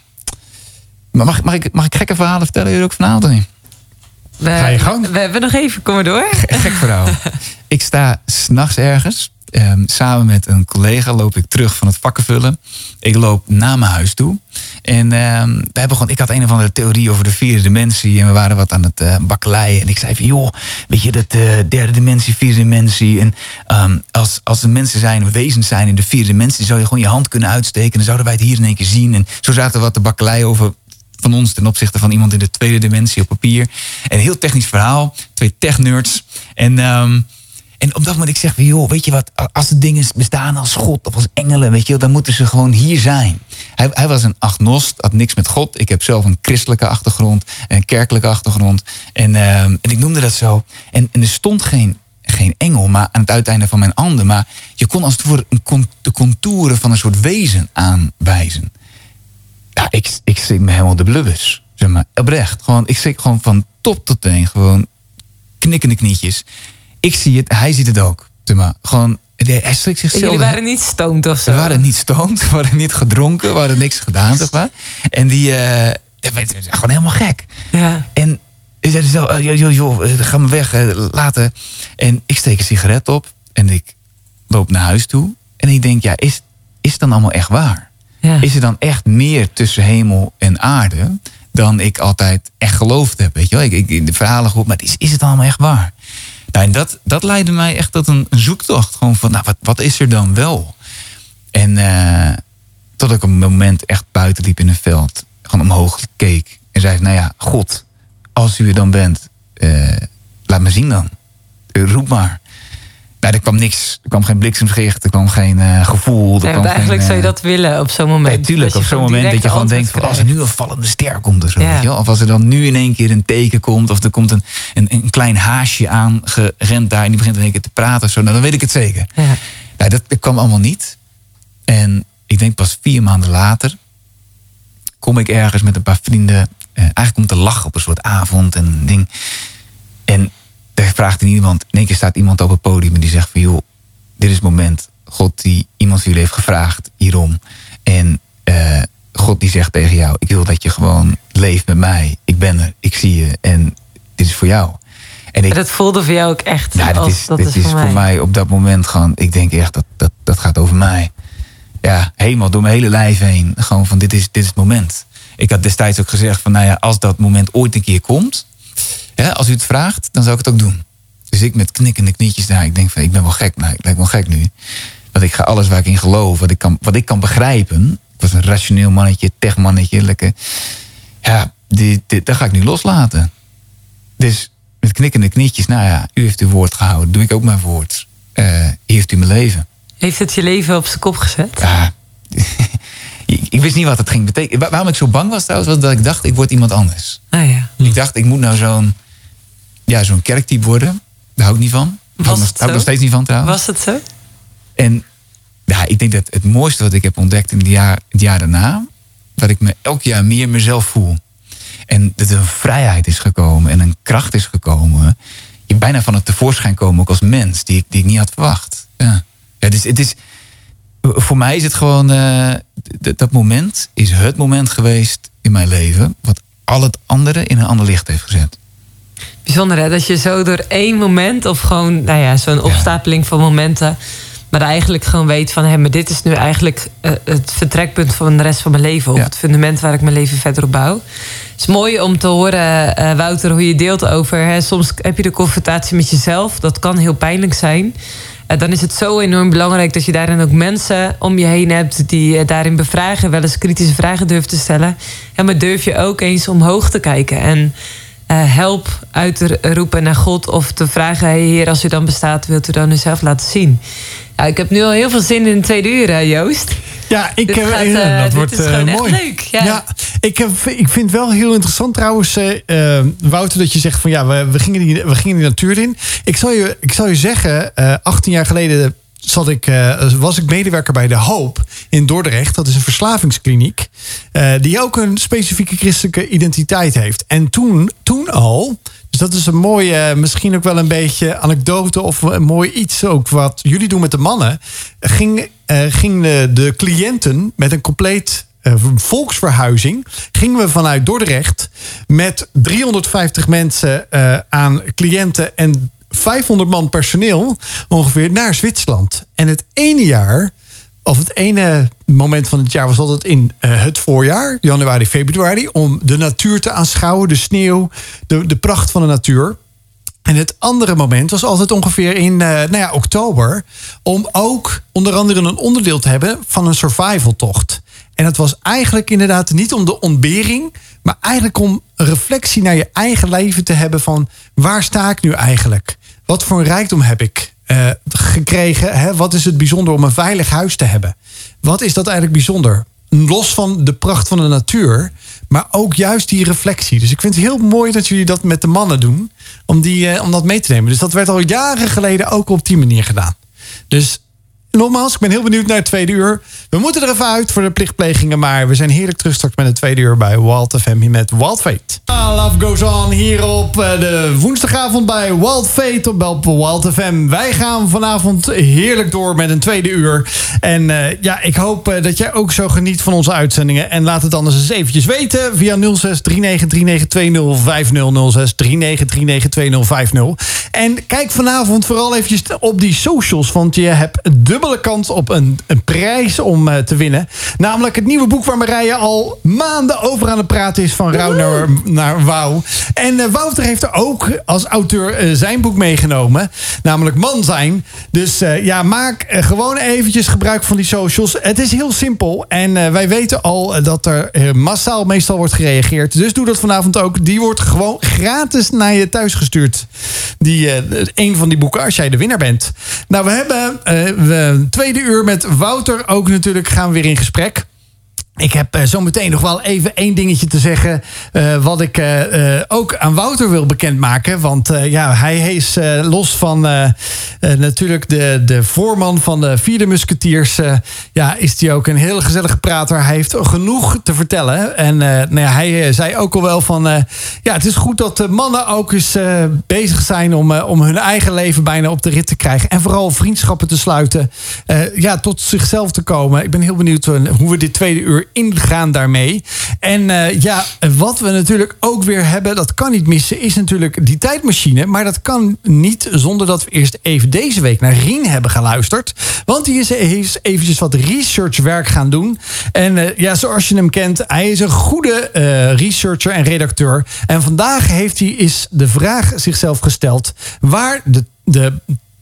Maar mag, mag, ik, mag ik gekke verhalen vertellen jullie ook vanavond of niet? We, Ga je gang. We hebben nog even, kom maar door. Gek verhaal. ik sta s'nachts ergens. Ehm, samen met een collega loop ik terug van het vakkenvullen. Ik loop naar mijn huis toe. En ehm, we hebben gewoon, ik had een of andere theorie over de vierde dimensie. En we waren wat aan het eh bakkeleien. En ik zei van, joh, weet je, dat eh, derde dimensie, vierde dimensie. En ehm, als, als er mensen zijn, wezens zijn in de vierde dimensie... zou je gewoon je hand kunnen uitsteken. En dan zouden wij het hier in één keer zien. En zo zaten we wat te bakkeleien over van ons ten opzichte van iemand in de tweede dimensie op papier. Een heel technisch verhaal. Twee tech-nerds. En, en op dat moment ik zeg van, joh, weet je wat, als de dingen bestaan als God of als engelen, weet je wel, dan moeten ze gewoon hier zijn. Hij, hij was een agnost, had niks met God. Ik heb zelf een christelijke achtergrond, een kerkelijke achtergrond. En, ehm, en ik noemde dat zo. En, er stond geen, geen engel maar aan het uiteinde van mijn handen. Maar je kon als het ware een de contouren van een soort wezen aanwijzen. Ja, ik, ik zit me helemaal de blubbers. Zeg maar, oprecht. Gewoon, ik zit gewoon van top tot teen. Gewoon knikkende knietjes. Ik zie het, hij ziet het ook. Zeg maar, gewoon, hij strikt zichzelf. Jullie waren niet stoned of zo. We waren niet stoned, we waren niet gedronken, we hadden niks gedaan, zeg maar. En die, je, gewoon helemaal gek. Ja. En zei zo, eh, joh, joh, joh, eh, ga maar weg, eh, later. En ik steek een sigaret op en ik loop naar huis toe. En ik denk, ja, is, is het dan allemaal echt waar? Ja. Is er dan echt meer tussen hemel en aarde dan ik altijd echt geloofd heb? Weet je wel? Ik, ik in de verhalen gehoord, maar is, is het allemaal echt waar? Nou, en dat, dat leidde mij echt tot een, zoektocht. Gewoon van, nou, wat, wat is er dan wel? En eh, tot ik op een moment echt buiten liep in een veld. Gewoon omhoog keek. En zei, nou ja, God, als u er dan bent, eh, laat me zien dan. Eh, roep maar. Er kwam niks. Er kwam geen bliksemschicht. Er kwam geen eh, gevoel. Er kwam eigenlijk geen, zou je eh, dat willen op zo'n moment. Nee, tuurlijk. Dat Op zo'n moment dat je gewoon denkt... Van, als er nu een vallende ster komt of zo. Ja. Weet je wel? Of als er dan nu in één keer een teken komt... of er komt een, een, een klein haasje aan gerend daar... en die begint in één keer te praten of zo. Nou, dan weet ik het zeker. Ja. Nou, dat, dat kwam allemaal niet. En ik denk pas vier maanden later... kom ik ergens met een paar vrienden... eh, eigenlijk om te lachen op een soort avond en een ding. En daar vraagt iemand... in één keer staat iemand op het podium en die zegt van... joh, dit is het moment. God die iemand van jullie heeft gevraagd hierom. En eh, God die zegt tegen jou... ik wil dat je gewoon leeft met mij. Ik ben er, ik zie je en dit is voor jou. En ik, En dat voelde voor jou ook echt. ja, dat is, dat dit is is voor mij. op dat moment gewoon... Ik denk echt, dat, dat, dat gaat over mij. Ja, helemaal door mijn hele lijf heen. Gewoon van, dit is, dit is het moment. Ik had destijds ook gezegd van, nou ja, als dat moment ooit een keer komt... Hè, als u het vraagt, dan zou ik het ook doen. Dus ik met knikkende knietjes daar. Ik denk van, ik ben wel gek. Nou, ik lijk wel gek nu. Want ik ga alles waar ik in geloof, wat ik kan, wat ik kan begrijpen... Ik was een rationeel mannetje, techmannetje, lekker... Ja, dit, dat ga ik nu loslaten. Dus met knikkende knietjes, nou ja, u heeft uw woord gehouden. Doe ik ook mijn woord. Hier heeft u mijn leven. Heeft het je leven op zijn kop gezet? Ja, ik wist niet wat het ging betekenen. Waar- Waarom ik zo bang was trouwens, was dat ik dacht, ik word iemand anders. Ah ja. Ik dacht, ik moet nou zo'n ja, zo'n kerktype worden. Daar hou ik niet van. Daar hou ik nog- het hou ik zo? nog steeds niet van trouwens. Was het zo? En ja, ik denk dat het mooiste wat ik heb ontdekt in het jaar, het jaar daarna... dat ik me elk jaar meer mezelf voel. En dat er een vrijheid is gekomen en een kracht is gekomen. Je bijna van het tevoorschijn komen ook als mens, die ik, die ik niet had verwacht. Ja. Ja, dus het is, voor mij is het gewoon, eh, dat moment is het moment geweest in mijn leven... wat al het andere in een ander licht heeft gezet. Bijzonder hè, dat je zo door één moment of gewoon, nou ja, zo'n opstapeling van momenten, maar eigenlijk gewoon weet van, hé, maar dit is nu eigenlijk eh, het vertrekpunt van de rest van mijn leven, of het fundament waar ik mijn leven verder op bouw. Het is mooi om te horen, eh, Wouter, hoe je deelt over, hè, soms heb je de confrontatie met jezelf, dat kan heel pijnlijk zijn. eh, dan is het zo enorm belangrijk dat je daarin ook mensen om je heen hebt die daarin bevragen, wel eens kritische vragen durven te stellen. En maar durf je ook eens omhoog te kijken en eh, help uit te roepen naar God of te vragen: hey, Heer, als u dan bestaat, wilt u dan uzelf laten zien? Ja, ik heb nu al heel veel zin in de tweede uur, hè, Joost. Ja, ik, Dit eh, gaat, eh, dat wordt is echt leuk, ja. ik, heb, ik vind wel heel interessant trouwens, Wouter, dat je zegt van ja, we, we, gingen die, we gingen die natuur in. Ik zal je, ik zal je zeggen, eh 18 jaar geleden zat ik, eh, was ik medewerker bij De Hoop in Dordrecht. Dat is een verslavingskliniek. eh, die ook een specifieke christelijke identiteit heeft. En toen, toen al, dus dat is een mooie, misschien ook wel een beetje anekdote of een mooi iets ook wat jullie doen met de mannen. Ging, eh, ging de, cliënten met een compleet volksverhuizing. Gingen we vanuit Dordrecht met 350 mensen aan cliënten en 500 man personeel ongeveer naar Zwitserland. En het ene jaar, of het ene moment van het jaar was altijd in eh, het voorjaar, januari, februari, om de natuur te aanschouwen, de sneeuw, de, de pracht van de natuur. En het andere moment was altijd ongeveer in eh, nou ja, oktober. Om ook onder andere een onderdeel te hebben van een survivaltocht. En het was eigenlijk inderdaad niet om de ontbering. Maar eigenlijk om reflectie naar je eigen leven te hebben. Van waar sta ik nu eigenlijk? Wat voor een rijkdom heb ik eh, gekregen? Hè? Wat is het bijzonder om een veilig huis te hebben? Wat is dat eigenlijk bijzonder? Los van de pracht van de natuur. Maar ook juist die reflectie. Dus ik vind het heel mooi dat jullie dat met de mannen doen. Om, die, eh, om dat mee te nemen. Dus dat werd al jaren geleden ook op die manier gedaan. Dus nogmaals, ik ben heel benieuwd naar het tweede uur. We moeten er even uit voor de plichtplegingen. Maar we zijn heerlijk terug straks met het tweede uur bij Wild FM met Wild Fate. Ah, Love Goes On hier op eh, de woensdagavond bij Wild Fate op Wild FM. Wij gaan vanavond heerlijk door met een tweede uur. En eh, ja, ik hoop eh, dat jij ook zo geniet van onze uitzendingen. En laat het anders eens eventjes weten via 06 39392050. En kijk vanavond vooral eventjes op die socials. Want je hebt een dubbele kans op een, een prijs om eh, te winnen. Namelijk het nieuwe boek waar Marije al maanden over aan het praten is. Van Rauw naar, naar Wauw. En eh, Wouter heeft er ook als auteur eh, zijn boek meegenomen. Namelijk Man zijn. Dus ja, maak gewoon eventjes gebruik van die socials. Het is heel simpel. En wij weten al dat er massaal meestal wordt gereageerd. Dus doe dat vanavond ook. Die wordt gewoon gratis naar je thuis gestuurd. Die, een van die boeken als jij de winnaar bent. Nou, we hebben we, tweede uur met Wouter ook natuurlijk gaan we weer in gesprek. Ik heb eh, zo meteen nog wel even één dingetje te zeggen. eh, wat ik eh, ook aan Wouter wil bekendmaken. Want ja, hij is los van natuurlijk de, de voorman van de Vierde Musketiers. eh, ja, is hij ook een heel gezellige prater. Hij heeft genoeg te vertellen. En nou ja, hij zei ook al wel van. ja, het is goed dat de mannen ook eens bezig zijn om, om hun eigen leven bijna op de rit te krijgen. En vooral vriendschappen te sluiten. ja, tot zichzelf te komen. Ik ben heel benieuwd hoe we dit tweede uur ingaan daarmee. En eh, ja, wat we natuurlijk ook weer hebben, dat kan niet missen, is natuurlijk die tijdmachine. Maar dat kan niet zonder dat we eerst even deze week naar Rien hebben geluisterd. Want die is heeft eventjes wat researchwerk gaan doen. En eh, ja, zoals je hem kent, hij is een goede eh, researcher en redacteur. En vandaag heeft hij is de vraag zichzelf gesteld waar de, de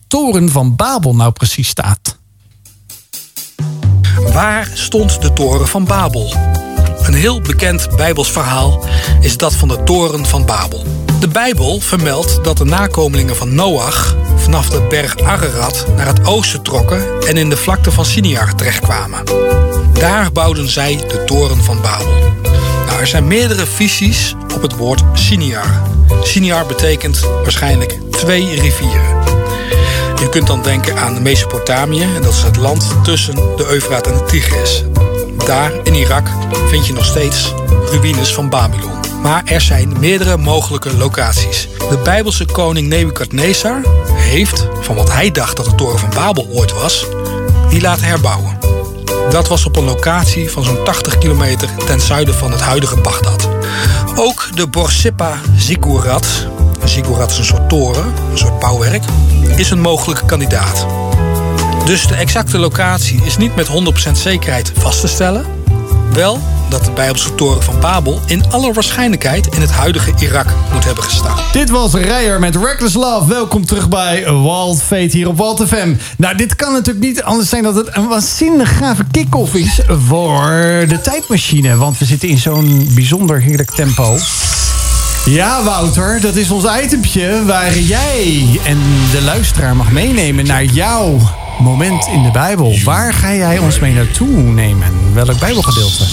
toren van Babel nou precies staat. Waar stond de toren van Babel? Een heel bekend Bijbels verhaal is dat van de toren van Babel. De Bijbel vermeldt dat de nakomelingen van Noach vanaf de berg Ararat naar het oosten trokken en in de vlakte van Siniar terechtkwamen. Daar bouwden zij de toren van Babel. Nou, er zijn meerdere visies op het woord Siniar. Siniar betekent waarschijnlijk twee rivieren. Je kunt dan denken aan Mesopotamië, en dat is het land tussen de Eufraat en de Tigris. Daar in Irak vind je nog steeds ruïnes van Babylon. Maar er zijn meerdere mogelijke locaties. De Bijbelse koning Nebukadnezar heeft, van wat hij dacht dat de toren van Babel ooit was, die laten herbouwen. Dat was op een locatie van zo'n 80 kilometer ten zuiden van het huidige Bagdad. Ook de Borsippa Ziggurat, een ziggurat is een soort toren, een soort bouwwerk, is een mogelijke kandidaat. Dus de exacte locatie is niet met 100% zekerheid vast te stellen. Wel dat de Bijbelse toren van Babel in alle waarschijnlijkheid in het huidige Irak moet hebben gestaan. Dit was Rijer met Reckless Love. Welkom terug bij Walt Fate hier op Walt FM. Nou, dit kan natuurlijk niet anders zijn dat het een waanzinnig gave kick-off is voor de tijdmachine. Want we zitten in zo'n bijzonder heerlijk tempo. Ja, Wouter, dat is ons itempje waar jij en de luisteraar mag meenemen naar jouw moment in de Bijbel. Waar ga jij ons mee naartoe nemen? Welk Bijbelgedeelte?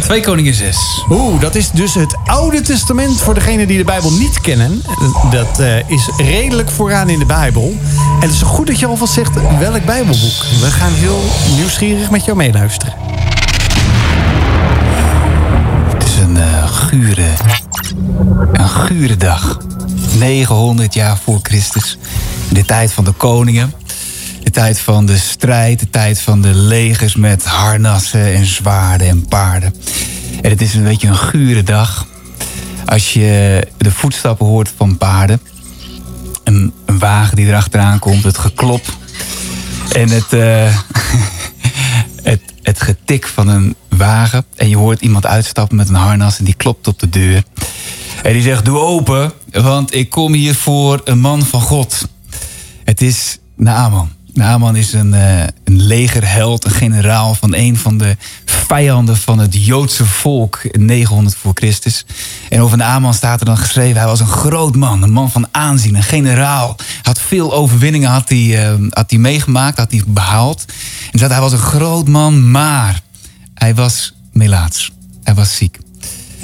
2 Koningen 6. Oeh, dat is dus het Oude Testament voor degenen die de Bijbel niet kennen. Dat eh, is redelijk vooraan in de Bijbel. En het is goed dat je alvast zegt welk Bijbelboek. We gaan heel nieuwsgierig met jou meeluisteren. Het is een eh, gure, een gure dag. 900 jaar voor Christus. De tijd van de koningen. De tijd van de strijd. De tijd van de legers met harnassen en zwaarden en paarden. En het is een beetje een gure dag. Als je de voetstappen hoort van paarden. Een, een wagen die erachteraan komt. Het geklop. En het, eh, het, het getik van een wagen. En je hoort iemand uitstappen met een harnas en die klopt op de deur. En die zegt, doe open, want ik kom hier voor een man van God. Het is Naaman. Naaman is een, eh, een legerheld, een generaal van een van de vijanden van het Joodse volk in 900 voor Christus. En over Naaman staat er dan geschreven, hij was een groot man, een man van aanzien, een generaal. Had veel overwinningen had hij, eh, had hij meegemaakt, had hij behaald. En staat, hij was een groot man, maar hij was melaats. Hij was ziek.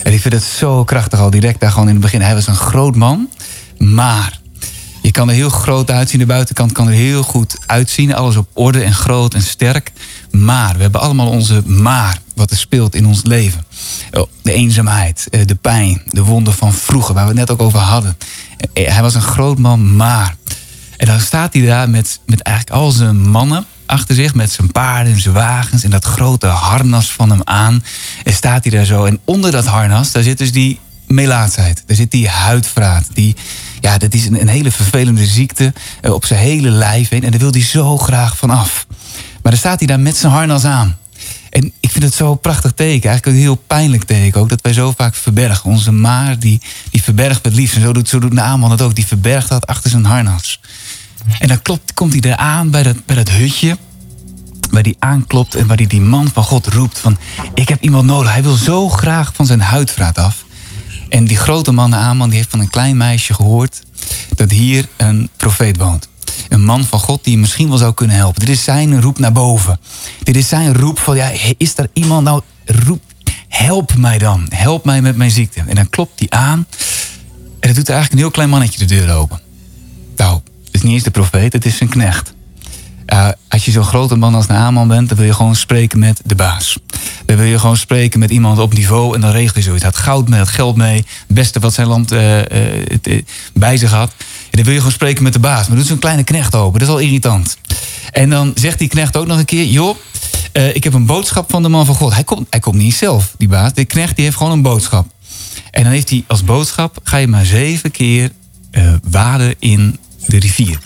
En ik vind het zo krachtig al direct daar gewoon in het begin. Hij was een groot man, maar je kan er heel groot uitzien. De buitenkant kan er heel goed uitzien. Alles op orde en groot en sterk. Maar, we hebben allemaal onze maar, wat er speelt in ons leven. Oh, De eenzaamheid, eh, de pijn, de wonden van vroeger, waar we het net ook over hadden. Eh, Hij was een groot man, maar. En dan staat hij daar met, met eigenlijk al zijn mannen achter zich, met zijn paarden en zijn wagens en dat grote harnas van hem aan. En staat hij daar zo. En onder dat harnas, daar zit dus die melaatsheid. Daar zit die huidvraat. Die, ja, dat is een, hele vervelende ziekte eh, op zijn hele lijf heen. En daar wil hij zo graag van af. Maar dan staat hij daar met zijn harnas aan. En ik vind het zo'n prachtig teken. Eigenlijk een heel pijnlijk teken ook. Dat wij zo vaak verbergen. Onze maar, die, die verbergt het liefst. En zo doet, zo doet Naaman het ook. Die verbergt dat achter zijn harnas. En dan klopt, komt hij eraan bij dat, bij dat hutje. Waar hij aanklopt en waar hij die man van God roept. Van, ik heb iemand nodig. Hij wil zo graag van zijn huidvraat af. En die grote man Naaman die heeft van een klein meisje gehoord... dat hier een profeet woont. Een man van God die misschien wel zou kunnen helpen. Dit is zijn roep naar boven. Dit is zijn roep van, ja, is er iemand nou... Roep, help mij dan. Help mij met mijn ziekte. En dan klopt hij aan. En dan doet eigenlijk een heel klein mannetje de deur open. Nou, is niet eens de profeet, het is zijn knecht. Als je zo'n grote man als Naaman bent, dan wil je gewoon spreken met de baas. Dan wil je gewoon spreken met iemand op niveau en dan regel je zoiets. Hij had goud mee, had geld mee, het beste wat zijn land uh, het, uh, bij zich had. En dan wil je gewoon spreken met de baas. Maar doet zo'n kleine knecht open, dat is al irritant. En dan zegt die knecht ook nog een keer, joh, ik heb een boodschap van de man van God. Hij komt, hij komt niet zelf, die baas. De knecht die heeft gewoon een boodschap. En dan heeft hij als boodschap, ga je maar zeven keer waden in de rivier.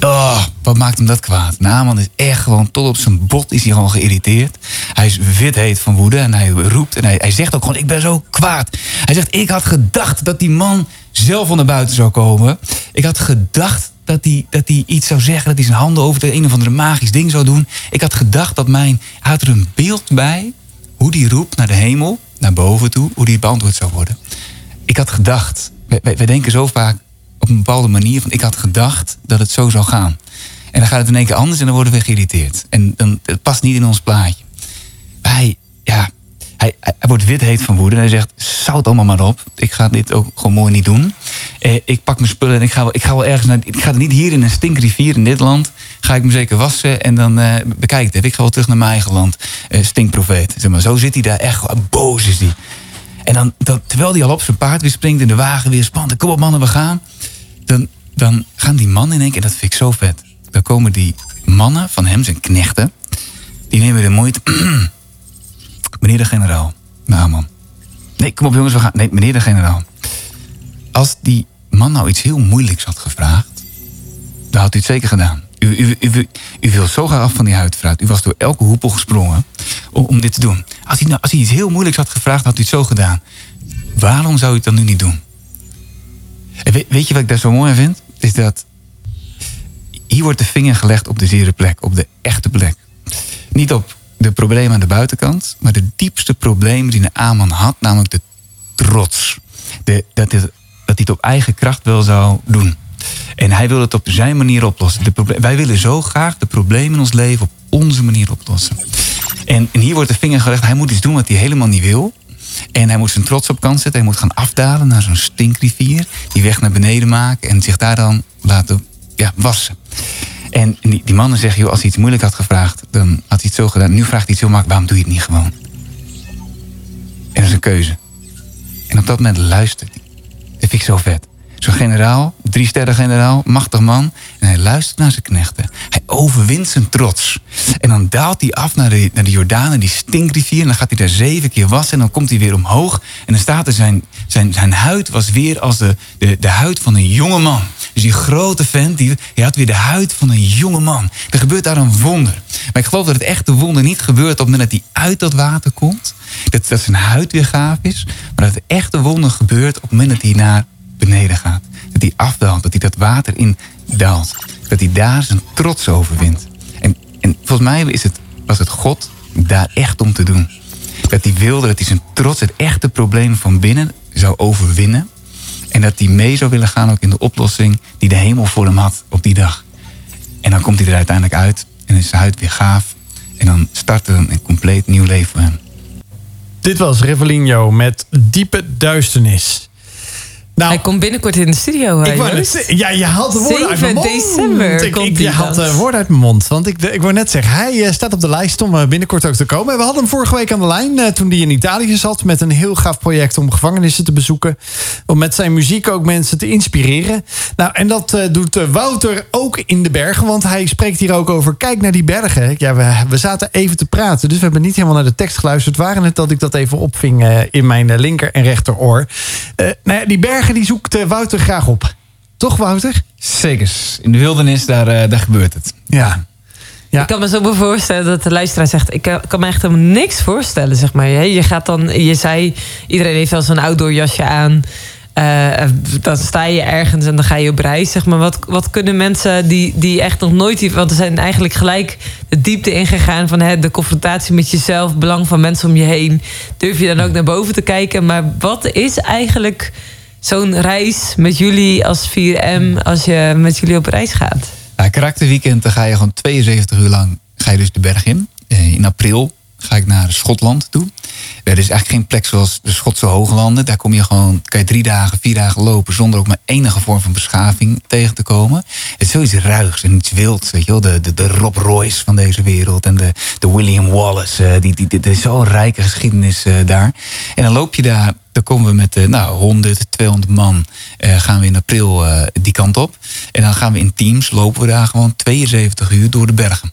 Oh, wat maakt hem dat kwaad? Naaman is echt gewoon tot op zijn bot is hij gewoon geïrriteerd. Hij is wit heet van woede en hij roept en hij, hij zegt ook gewoon ik ben zo kwaad. Hij zegt ik had gedacht dat die man zelf van naar buiten zou komen. Ik had gedacht dat hij, dat hij iets zou zeggen, dat hij zijn handen over de een of andere magisch ding zou doen. Ik had gedacht dat mijn, hij had er een beeld bij hoe die roept naar de hemel, naar boven toe, hoe die beantwoord zou worden. Ik had gedacht, wij, wij denken zo vaak op een bepaalde manier van ik had gedacht dat het zo zou gaan. En dan gaat het in één keer anders en dan worden we geïrriteerd. En dan, het past niet in ons plaatje. Hij, ja, hij, hij wordt wit heet van woede. En hij zegt, zout allemaal maar op. Ik ga dit ook gewoon mooi niet doen. Eh, ik pak mijn spullen en ik ga, wel, ik ga wel ergens naar... Ik ga niet hier in een stinkrivier in dit land. Ga ik me zeker wassen en dan uh, bekijk het even. Ik ga wel terug naar mijn eigen land. Uh, stinkprofeet. Zeg maar, zo zit hij daar echt. Boos is hij. En dan, terwijl hij al op zijn paard weer springt in de wagen weer spannend. Kom op mannen, we gaan. Dan, dan gaan die mannen in één keer, dat vind ik zo vet. Dan komen die mannen van hem, zijn knechten. Die nemen de moeite. meneer de generaal. Nou man. Nee, kom op jongens, we gaan. Nee, meneer de generaal. Als die man nou iets heel moeilijks had gevraagd. Dan had u het zeker gedaan. U, u, u, u, u wil zo graag af van die huidvraat. U was door elke hoepel gesprongen om, om dit te doen. Als hij, nou, als hij iets heel moeilijks had gevraagd, had hij het zo gedaan. Waarom zou hij het dan nu niet doen? Weet, je wat ik daar zo mooi vind? Is dat hier wordt de vinger gelegd op de zere plek, op de echte plek. Niet op de problemen aan de buitenkant, maar de diepste problemen die een Aman had, namelijk de trots. De, dat, hij, dat hij het op eigen kracht wel zou doen. En hij wil het op zijn manier oplossen. De wij willen zo graag de problemen in ons leven op onze manier oplossen. En, en hier wordt de vinger gelegd, hij moet iets doen wat hij helemaal niet wil. En hij moet zijn trots op kant zetten. Hij moet gaan afdalen naar zo'n stinkrivier. Die weg naar beneden maken en zich daar dan laten ja, wassen. En die, die mannen zeggen, joh, als hij iets moeilijk had gevraagd, dan had hij het zo gedaan. Nu vraagt hij iets heel makkelijk, waarom doe je het niet gewoon? En dat is een keuze. En op dat moment luistert hij. Dat vind ik zo vet. Zo'n generaal, drie sterren generaal, machtig man. En hij luistert naar zijn knechten. Hij overwint zijn trots. En dan daalt hij af naar de, naar de Jordaan, die stinkrivier. En dan gaat hij daar zeven keer wassen. En dan komt hij weer omhoog. En dan staat er zijn, zijn, zijn huid was weer als de, de, de huid van een jonge man. Dus die grote vent, die, die had weer de huid van een jonge man. Er gebeurt daar een wonder. Maar ik geloof dat het echte wonder niet gebeurt op het moment dat hij uit dat water komt. Dat, dat zijn huid weer gaaf is. Maar dat het echte wonder gebeurt op het moment dat hij naar beneden gaat. Dat hij afdaalt, dat hij dat water in daalt. Dat hij daar zijn trots overwint. En, en volgens mij is het, was het God daar echt om te doen. Dat hij wilde dat hij zijn trots, het echte probleem van binnen, zou overwinnen. En dat hij mee zou willen gaan ook in de oplossing die de hemel voor hem had op die dag. En dan komt hij er uiteindelijk uit en is zijn huid weer gaaf. En dan start er een compleet nieuw leven voor hem. Dit was Revelinho met Diepe Duisternis. Nou, Hij komt binnenkort in de studio. ik Joost? zeggen, ja, je haalt de woorden uit mijn 7 mond. december Ik, komt ik, je haalt de woorden uit mijn mond. Want ik, ik wou net zeggen, hij eh, staat op de lijst om eh, binnenkort ook te komen. We hadden hem vorige week aan de lijn eh, toen hij in Italië zat... met een heel gaaf project om gevangenissen te bezoeken. Om met zijn muziek ook mensen te inspireren. Nou, en dat eh, doet eh, Wouter ook in de bergen. Want hij spreekt hier ook over, kijk naar die bergen. Ja, we, we zaten even te praten, dus we hebben niet helemaal naar de tekst geluisterd. Waren het dat ik dat even opving eh, in mijn eh, linker en rechteroor. Eh nou ja, die bergen die zoekt eh, Wouter graag op. Toch, Wouter? Zeker. In de wildernis, daar, eh, daar gebeurt het. Ja. Ja. Ik kan me zo voorstellen dat de luisteraar zegt... ik eh, kan me echt helemaal niks voorstellen, zeg maar. Je gaat dan, je zei, iedereen heeft wel zo'n outdoor jasje aan. Eh, dan sta je ergens en dan ga je op reis, zeg maar. Wat, wat kunnen mensen die, die echt nog nooit... die- Want er zijn eigenlijk gelijk de diepte ingegaan... van hè, de confrontatie met jezelf, belang van mensen om je heen. Durf je dan ook naar boven te kijken. Maar wat is eigenlijk zo'n reis met jullie als 4M... als je met jullie op reis gaat? Ja, karakterweekend, dan ga je gewoon 72 uur lang ga je dus de berg in. Eh, In april ga ik naar Schotland toe. Er is eigenlijk geen plek zoals de Schotse Hooglanden. Daar kom je gewoon, kan je drie dagen, vier dagen lopen... zonder ook maar enige vorm van beschaving tegen te komen. Het is zoiets ruigs en iets wilds, weet je wel. De, de, de Rob Royce van deze wereld en de, de William Wallace. eh, die, die, die, er is zo'n rijke geschiedenis eh, daar. En dan loop je daar... Dan komen we met eh, nou, 100, 200 man. eh, gaan we in april eh, die kant op. En dan gaan we in teams, lopen we daar gewoon 72 uur door de bergen.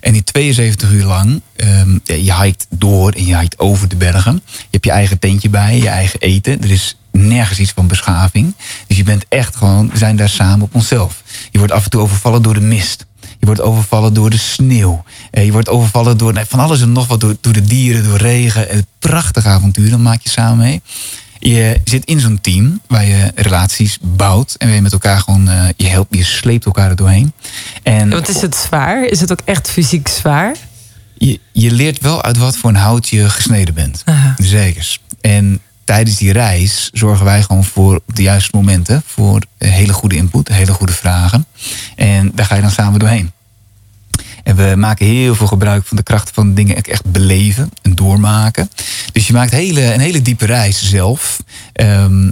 En die 72 uur lang, ehm, je hiked door en je hiked over de bergen. Je hebt je eigen tentje bij, je eigen eten. Er is nergens iets van beschaving. Dus je bent echt gewoon, we zijn daar samen op onszelf. Je wordt af en toe overvallen door de mist. Je wordt overvallen door de sneeuw. Eh, Je wordt overvallen door nee, van alles en nog wat. Door, door de dieren, door regen. Een prachtig avontuur, dan maak je samen mee. Je zit in zo'n team waar je relaties bouwt. En waar je met elkaar gewoon, eh, je helpt, je sleept elkaar er doorheen. En Ja, Want is het zwaar? Is het ook echt fysiek zwaar? je, je leert wel uit wat voor een hout je gesneden bent. Aha. Zekers. En tijdens die reis zorgen wij gewoon voor de juiste momenten. Voor eh, hele goede input, hele goede vragen. En daar ga je dan samen doorheen. En we maken heel veel gebruik van de kracht van dingen echt beleven en doormaken. Dus je maakt hele, een hele diepe reis zelf. ehm,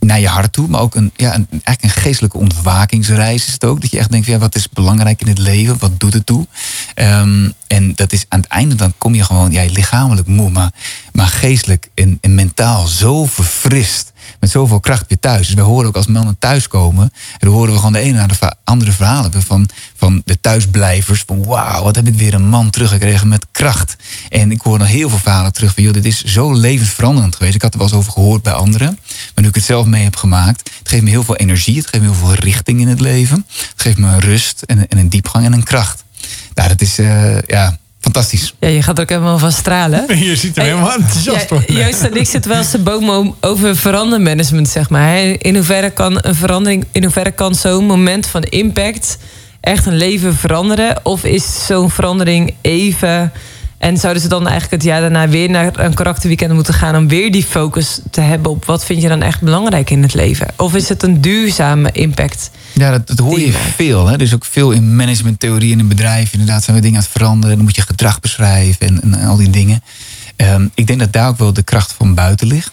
naar je hart toe, maar ook een, ja, een, eigenlijk een geestelijke ontwakingsreis is het ook. Dat je echt denkt, ja, wat is belangrijk in het leven? Wat doet het toe? Ehm, en dat is aan het einde, dan kom je gewoon, ja, lichamelijk moe, maar, maar geestelijk en, en mentaal zo verfrist. Met zoveel kracht weer thuis. Dus wij horen ook als mannen thuiskomen. En dan horen we gewoon de ene naar de andere verhalen. Van, van de thuisblijvers. Van wauw, wat heb ik weer een man teruggekregen met kracht. En ik hoor nog heel veel verhalen terug van... joh, dit is zo levensveranderend geweest. Ik had er wel eens over gehoord bij anderen. Maar nu ik het zelf mee heb gemaakt... het geeft me heel veel energie. Het geeft me heel veel richting in het leven. Het geeft me rust en, en een diepgang en een kracht. Nou, dat is, eh, ja, fantastisch. Ja, je gaat er ook helemaal van stralen. Je ziet er helemaal enthousiast Ja, worden. Joost en ik zitten wel eens te bomen over verandermanagement, zeg maar. In hoeverre kan een verandering, in hoeverre kan zo'n moment van impact echt een leven veranderen? Of is zo'n verandering even. En zouden ze dan eigenlijk het jaar daarna weer naar een karakterweekend moeten gaan om weer die focus te hebben op wat vind je dan echt belangrijk in het leven? Of is het een duurzame impact? Ja, dat, dat hoor je veel. Hè? Dus ook veel in managementtheorie in een bedrijf. Inderdaad zijn we dingen aan het veranderen. Dan moet je gedrag beschrijven en, en al die dingen. Ehm, ik denk dat daar ook wel de kracht van buiten ligt.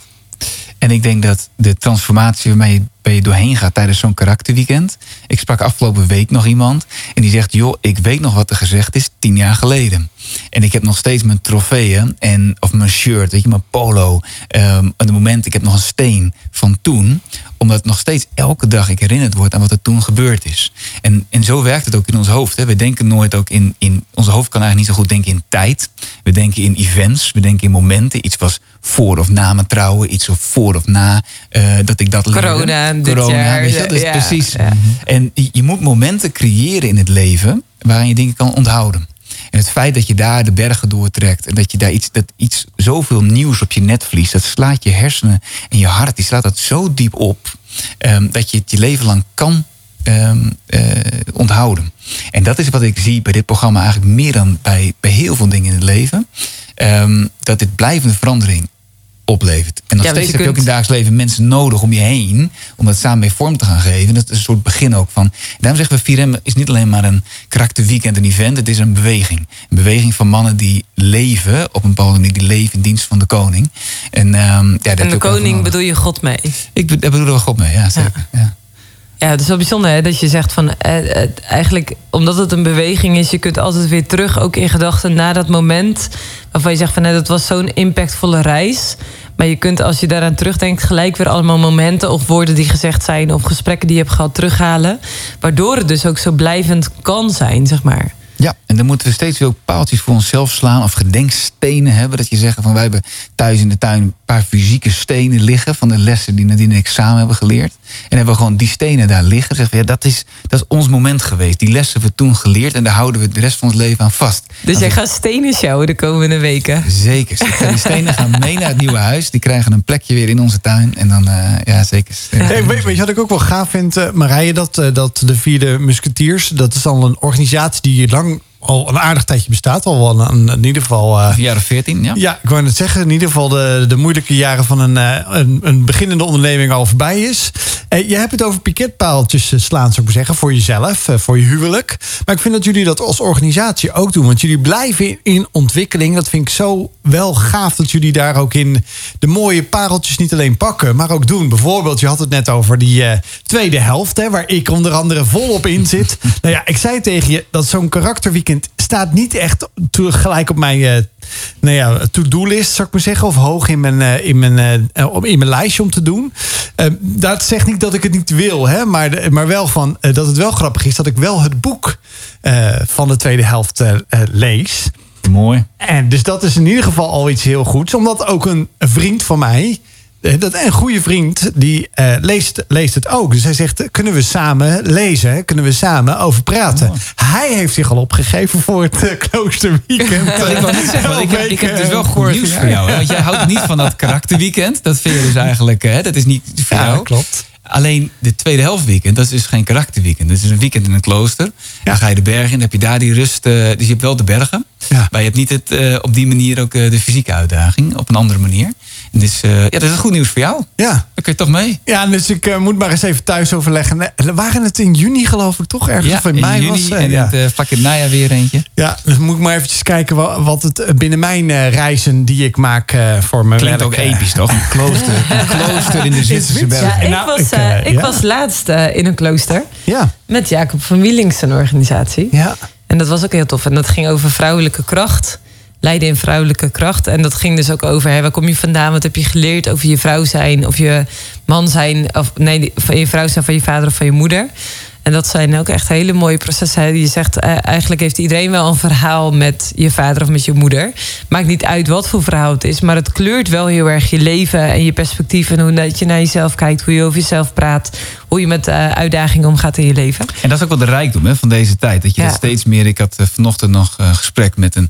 En ik denk dat de transformatie waarmee je, waar je doorheen gaat tijdens zo'n karakterweekend. Ik sprak afgelopen week nog iemand. En die zegt: Joh, ik weet nog wat er gezegd is tien jaar geleden. En ik heb nog steeds mijn trofeeën. En, of mijn shirt, weet je, mijn polo. Ehm op het moment, ik heb nog een steen van toen. Omdat nog steeds elke dag ik herinnerd word aan wat er toen gebeurd is. En, en zo werkt het ook in ons hoofd. Hè. We denken nooit ook in, in. Onze hoofd kan eigenlijk niet zo goed denken in tijd. We denken in events, we denken in momenten. Iets was voor of na mijn trouwen, iets of voor of na eh, dat ik dat leerde. Corona, dit Corona, jaar, weet je, dat is ja, precies. ja. En je je moet momenten creëren in het leven waarin je dingen kan onthouden. En het feit dat je daar de bergen doortrekt en dat je daar iets, dat iets zoveel nieuws op je netvlies, dat slaat je hersenen en je hart, die slaat dat zo diep op, ehm, dat je het je leven lang kan ehm, eh, onthouden. En dat is wat ik zie bij dit programma eigenlijk meer dan bij, bij heel veel dingen in het leven. Ehm, dat dit blijvende verandering oplevert. En nog Ja, steeds heb je ook in het dagelijks leven mensen nodig om je heen. Om dat samen mee vorm te gaan geven. Dat is een soort begin ook van. Daarom zeggen we 4M is niet alleen maar een karakterweekend, een event. Het is een beweging. Een beweging van mannen die leven op een bepaalde manier. Die leven in dienst van de koning. En, ehm, ja, En de koning bedoel je God mee? Ik bedoel er wel God mee, ja zeker. Ja. Ja, het is wel bijzonder hè, dat je zegt van eh, eh, eigenlijk omdat het een beweging is, je kunt altijd weer terug ook in gedachten naar dat moment waarvan je zegt van nee, dat was zo'n impactvolle reis. Maar je kunt als je daaraan terugdenkt gelijk weer allemaal momenten of woorden die gezegd zijn of gesprekken die je hebt gehad terughalen, waardoor het dus ook zo blijvend kan zijn, zeg maar. Ja, en dan moeten we steeds weer ook paaltjes voor onszelf slaan of gedenkstenen hebben. Dat je zegt van wij hebben thuis in de tuin paar fysieke stenen liggen van de lessen die Nadine en ik samen hebben geleerd. En hebben we gewoon die stenen daar liggen. Zeggen we, ja, dat is, dat is ons moment geweest. Die lessen hebben we toen geleerd en daar houden we de rest van ons leven aan vast. Dus jij gaat stenen sjouwen de komende weken. Zeker. zeker. Die stenen gaan mee naar het nieuwe huis. Die krijgen een plekje weer in onze tuin. En dan, eh, ja, zeker. Hey, weet, weet je wat ik ook wel gaaf vind, eh, Marije? Dat, eh, dat de Vierde Musketeers, dat is al een organisatie die lang al een aardig tijdje bestaat. Al wel een, in ieder geval. eh, of veertien, ja. ja, ik wou net zeggen, in ieder geval de, de moeilijke jaren van een, eh, een, een beginnende onderneming al voorbij is. Eh, je hebt het over piketpaaltjes slaan, zou ik maar zeggen, voor jezelf, voor je huwelijk. Maar ik vind dat jullie dat als organisatie ook doen, want jullie blijven in, in ontwikkeling. Dat vind ik zo wel gaaf dat jullie daar ook in de mooie pareltjes niet alleen pakken, maar ook doen. Bijvoorbeeld, je had het net over die tweede helft, hè, waar ik onder andere volop in zit. nou ja, ik zei tegen je dat zo'n karakterweekend staat niet echt gelijk op mijn eh, nou ja, to-do-list, zou ik maar zeggen. Of hoog in mijn, eh, in mijn, op- in mijn lijstje om te doen. Dat zegt niet dat ik het niet wil, hè, maar, de- maar wel van, dat het wel grappig is dat ik wel het boek van de tweede helft lees. Mooi. En dus dat is in ieder geval al iets heel goeds. Omdat ook een, vriend van mij, dat, een goede vriend, die eh, leest, leest het ook. Dus hij zegt, eh, kunnen we samen lezen? Kunnen we samen over praten? Hij heeft zich al opgegeven voor het eh, kloosterweekend. Ja, ik wou net zeggen, want ik, heb, ik heb dus wel Vorig nieuws voor jou. hè? Want jij houdt niet van dat karakterweekend. Dat vind je dus eigenlijk, hè, dat is niet voor Ja, jou. klopt. Alleen de tweede helft weekend, dat is dus geen karakterweekend. Dat is een weekend in een klooster. Dan ga je de bergen in, dan heb je daar die rust. eh, dus je hebt wel de bergen. Ja. Maar je hebt niet het, eh, op die manier ook eh, de fysieke uitdaging. Op een andere manier. Dus eh, ja, dat is goed nieuws voor jou. Ja. Dan kun je toch mee. Ja, dus ik eh, moet maar eens even thuis overleggen. We waren het in juni geloof ik toch ergens? Ja, of in in mei juni was eh, en ja. het, eh, vlak in het najaar weer eentje. ja, dus moet ik maar eventjes kijken wa- wat het binnen mijn eh, reizen die ik maak eh, voor mijn Klinkt werk, ook episch, toch? Een klooster, een klooster in de Zwitserse. Ja, ik, Nou, was, ik, ik ja. was laatst in een klooster Ja, met Jacob van Wielings zijn organisatie. ja. En dat was ook heel tof. En dat ging over vrouwelijke kracht. Leiden in vrouwelijke kracht. En dat ging dus ook over hè, waar kom je vandaan? Wat heb je geleerd over je vrouw zijn? Of je man zijn? Of nee, van je vrouw zijn van je vader of van je moeder. En dat zijn ook echt hele mooie processen. Je zegt eh, eigenlijk heeft iedereen wel een verhaal met je vader of met je moeder. Maakt niet uit wat voor verhaal het is. Maar het kleurt wel heel erg je leven en je perspectief. En hoe dat je naar jezelf kijkt. Hoe je over jezelf praat. Hoe je met uh, uitdagingen omgaat in je leven. En dat is ook wel de rijkdom hè, van deze tijd. Dat je Ja. dat steeds meer. Ik had uh, vanochtend nog een gesprek met een,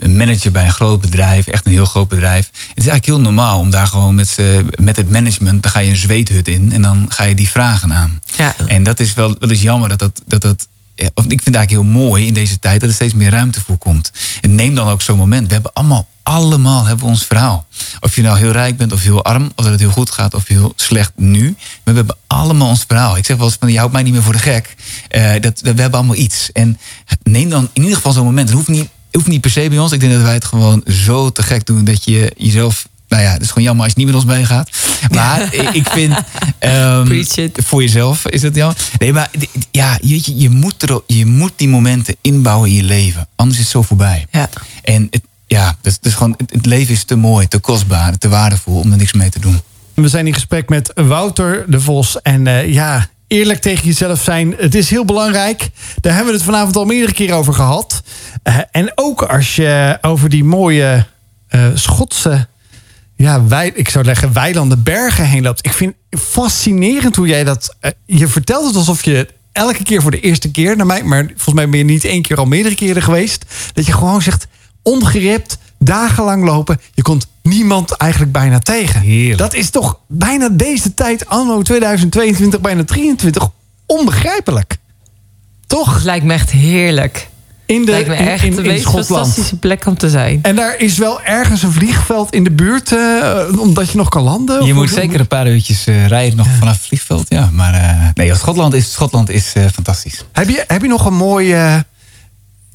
een manager bij een groot bedrijf, echt een heel groot bedrijf. Het is eigenlijk heel normaal om daar gewoon met, met het management, dan ga je een zweethut in en dan ga je die vragen aan. Ja. En dat is wel, wel eens jammer dat dat. dat, dat ik vind het eigenlijk heel mooi in deze tijd dat er steeds meer ruimte voor komt. En neem dan ook zo'n moment. We hebben allemaal, allemaal hebben we ons verhaal. Of je nou heel rijk bent of heel arm, of dat het heel goed gaat of heel slecht nu. Maar we hebben allemaal ons verhaal. Ik zeg wel eens van, je houdt mij niet meer voor de gek. Uh, dat, we hebben allemaal iets. En neem dan in ieder geval zo'n moment. Het hoeft niet, hoeft niet per se bij ons. Ik denk dat wij het gewoon zo te gek doen dat je jezelf nou ja, het is gewoon jammer als je niet met ons meegaat. Maar ik vind. Um, voor jezelf is het jammer. Nee, maar ja, je, je, moet er, je moet die momenten inbouwen in je leven. Anders is het zo voorbij. Ja. En het, ja, het, is gewoon, het leven is te mooi, te kostbaar, te waardevol om er niks mee te doen. We zijn in gesprek met Wouter de Vos. En uh, ja, eerlijk tegen jezelf zijn, het is heel belangrijk. Daar hebben we het vanavond al meerdere keer over gehad. Uh, en ook als je over die mooie uh, Schotse ja, ik zou zeggen, weilanden, bergen heen loopt. Ik vind fascinerend hoe jij dat. Je vertelt het alsof je elke keer voor de eerste keer naar mij, maar volgens mij ben je niet één keer al meerdere keren geweest. Dat je gewoon zegt, ongerept, dagenlang lopen. Je komt niemand eigenlijk bijna tegen. Heerlijk. Dat is toch bijna deze tijd, anno 2022, bijna 23, onbegrijpelijk. Toch? Het lijkt me echt heerlijk. In de, lijkt me echt in, in, in fantastische plek om te zijn. En daar is wel ergens een vliegveld in de buurt, uh, omdat je nog kan landen? Je moet zeker een paar uurtjes uh, rijden nog vanaf het vliegveld. Ja, maar uh, nee, Schotland is, Schotland is uh, fantastisch. Heb je, heb je nog een mooie,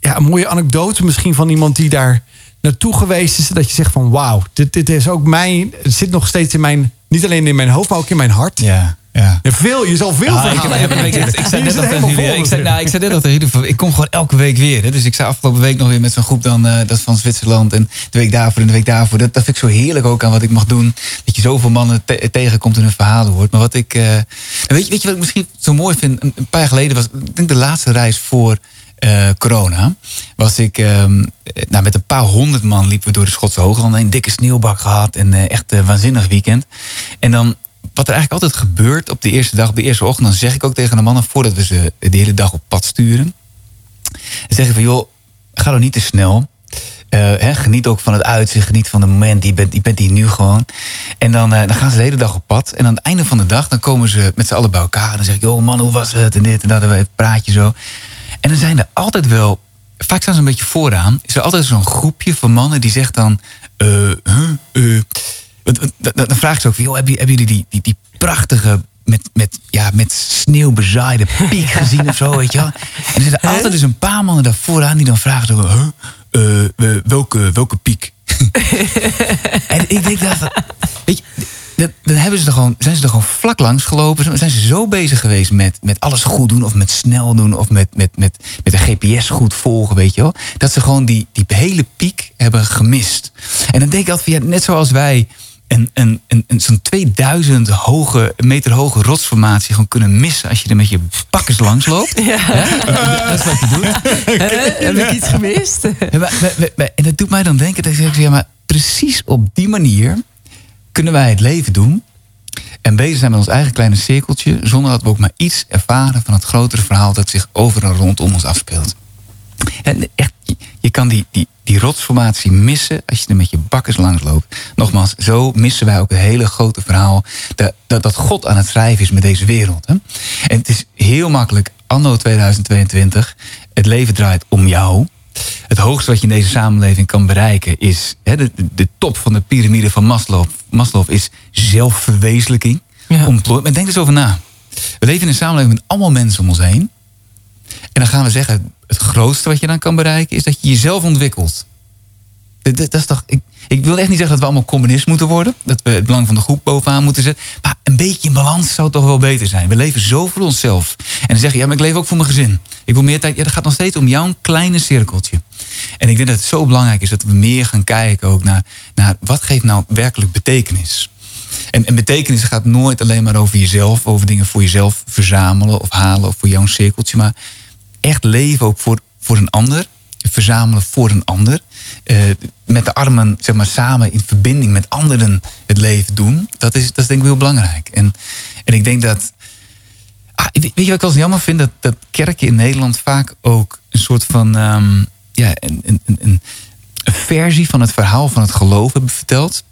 ja, een mooie anekdote misschien van iemand die daar naartoe geweest is? Dat je zegt van wauw, dit, dit is ook mijn, het zit nog steeds in mijn, niet alleen in mijn hoofd, maar ook in mijn hart. Ja, ja. Ja, veel, je zal veel Ja, ik, verhalen heb, ik, hebben. ik, ik, zei net al tegen jullie. Ik zei, nou, ik zei net al tegen jullie. Ik kom gewoon elke week weer. Hè. Dus ik zei afgelopen week nog weer met zo'n groep dan, uh, dat van Zwitserland. En de week daarvoor en de week daarvoor. Dat, dat vind ik zo heerlijk ook aan wat ik mag doen. Dat je zoveel mannen te tegenkomt en hun verhalen hoort. Maar wat ik. Uh, weet, je, weet je wat ik misschien zo mooi vind? Een, een paar jaar geleden was. Ik denk de laatste reis voor. Uh, corona was ik um, nou, met een paar honderd man liepen we door de Schotse Hooglanden. Een dikke sneeuwbak gehad en uh, echt een waanzinnig weekend. En dan wat er eigenlijk altijd gebeurt op de eerste dag, op de eerste ochtend, dan zeg ik ook tegen de mannen voordat we ze de hele dag op pad sturen. Zeg ik van joh, ga dan niet te snel. Hè, geniet ook van het uitzicht, geniet van het moment. Je bent, je bent hier nu gewoon. En dan, dan gaan ze de hele dag op pad. En aan het einde van de dag, dan komen ze met z'n allen bij elkaar. En dan zeg ik, joh man, hoe was het? En dit en dat. En we praat je zo. En dan zijn er altijd wel, vaak staan ze een beetje vooraan. Is er altijd zo'n groepje van mannen die zegt dan, uh, uh, dan vraag ik ze ook, joh, hebben jullie die, die, die prachtige met, met, ja, met sneeuw bezaaide piek gezien of zo, weet je wel? En er zitten altijd dus een paar mannen daar vooraan die dan vragen huh? uh, welke, welke piek? en ik denk dat, weet je, dat, dan hebben ze er gewoon, zijn ze er gewoon vlak langs gelopen. Zijn ze zo bezig geweest met, met alles goed doen, of met snel doen, of met, met, met, met de GPS goed volgen, weet je wel? Dat ze gewoon die, die hele piek hebben gemist. En dan denk ik altijd, ja, net zoals wij een, een, een, een zo'n 2000 hoge, meter hoge rotsformatie gewoon kunnen missen als je er met je bakkers langs loopt. Ja. Ja? Dat is wat je doet. Heb ik iets gemist? Ja, maar, maar, maar, en dat doet mij dan denken dat ik zeg, ja, maar precies op die manier kunnen wij het leven doen en bezig zijn met ons eigen kleine cirkeltje, zonder dat we ook maar iets ervaren van het grotere verhaal dat zich overal rondom ons afspeelt. En echt, je kan die, die, die rotsformatie missen als je er met je bakkers langs loopt. Nogmaals, zo missen wij ook het hele grote verhaal dat, dat, dat God aan het schrijven is met deze wereld. Hè? En het is heel makkelijk, anno 2022, het leven draait om jou. Het hoogste wat je in deze samenleving kan bereiken is hè, de, de top van de piramide van Maslow. Maslow is zelfverwezenlijking. Ja. Maar denk eens over na. We leven in een samenleving met allemaal mensen om ons heen. En dan gaan we zeggen, het grootste wat je dan kan bereiken is dat je jezelf ontwikkelt. Dat, dat, dat is toch, ik, ik wil echt niet zeggen dat we allemaal communist moeten worden. Dat we het belang van de groep bovenaan moeten zetten. Maar een beetje in balans zou toch wel beter zijn. We leven zo voor onszelf. En dan zeg je, ja, maar ik leef ook voor mijn gezin. Ik wil meer tijd. Ja, dat gaat nog steeds om jouw kleine cirkeltje. En ik denk dat het zo belangrijk is dat we meer gaan kijken ook naar, naar wat geeft nou werkelijk betekenis. En, en betekenis gaat nooit alleen maar over jezelf, over dingen voor jezelf verzamelen of halen of voor jouw cirkeltje. Maar echt leven ook voor, voor een ander. Verzamelen voor een ander. Uh, met de armen zeg maar, samen in verbinding met anderen het leven doen. Dat is, dat denk ik heel belangrijk. En, en ik denk dat Ah, weet je wat ik als jammer vind? Dat, dat kerken in Nederland vaak ook een soort van... ehm, ja, een, een, een, een versie van het verhaal van het geloof hebben verteld...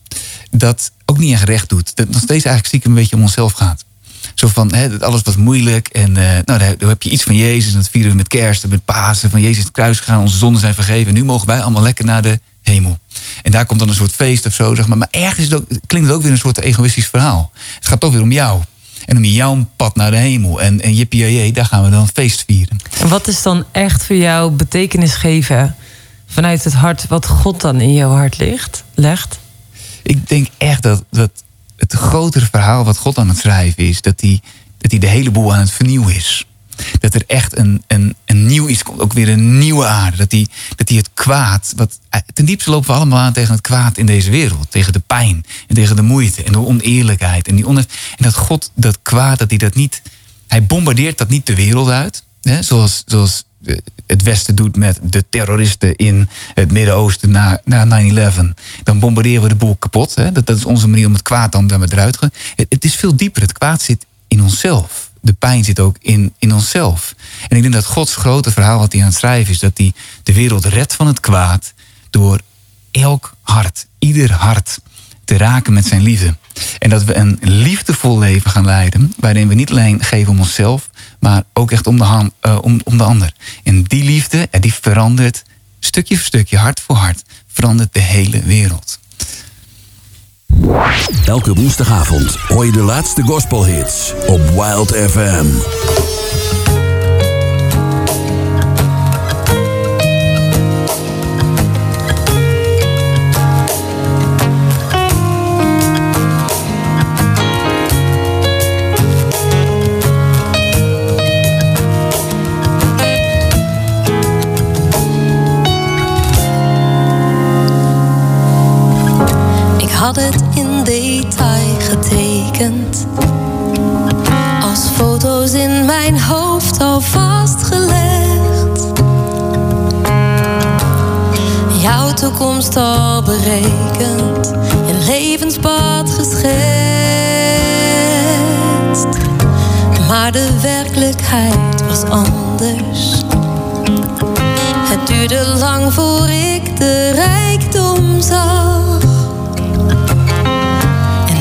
dat ook niet echt recht doet. Dat nog steeds eigenlijk stiekem een beetje om onszelf gaat. Zo van, hè, alles was moeilijk. En eh, nou, daar, daar heb je iets van Jezus. En dat vieren we met kerst en met Pasen. Van Jezus is het kruis gegaan, onze zonden zijn vergeven. En nu mogen wij allemaal lekker naar de hemel. En daar komt dan een soort feest of zo. Zeg maar. maar ergens het ook, klinkt het ook weer een soort egoïstisch verhaal. Het gaat toch weer om jou. En om jouw pad naar de hemel. En, en jippie daar gaan we dan feest vieren. En wat is dan echt voor jou betekenis geven vanuit het hart wat God dan in jouw hart ligt, legt? Ik denk echt dat, dat het grotere verhaal wat God aan het schrijven is, dat hij, dat hij de hele boel aan het vernieuwen is. Dat er echt een, een, een nieuw iets komt, ook weer een nieuwe aarde. Dat hij, dat hij het kwaad, wat, ten diepste lopen we allemaal aan tegen het kwaad in deze wereld. Tegen de pijn en tegen de moeite en de oneerlijkheid. En, die en dat God dat kwaad, dat hij dat niet, hij bombardeert dat niet de wereld uit. Hè, zoals, zoals het Westen doet met de terroristen in het Midden-Oosten na, na 9-11. Dan bombarderen we de boel kapot. Hè? Dat, dat is onze manier om het kwaad dan daarmee eruit te gaan. Het, is veel dieper. Het kwaad zit in onszelf. De pijn zit ook in, in onszelf. En ik denk dat Gods grote verhaal wat hij aan het schrijven is... dat hij de wereld redt van het kwaad... door elk hart, ieder hart te raken met zijn liefde. En dat we een liefdevol leven gaan leiden... waarin we niet alleen geven om onszelf maar ook echt om de, uh, om, om de ander. En die liefde, en die verandert stukje voor stukje, hart voor hart, verandert de hele wereld. Elke woensdagavond hoor je de laatste gospelhits op Wild FM. Toekomst al berekend. Je levenspad geschetst. Maar de werkelijkheid was anders. Het duurde lang voor ik de rijkdom zag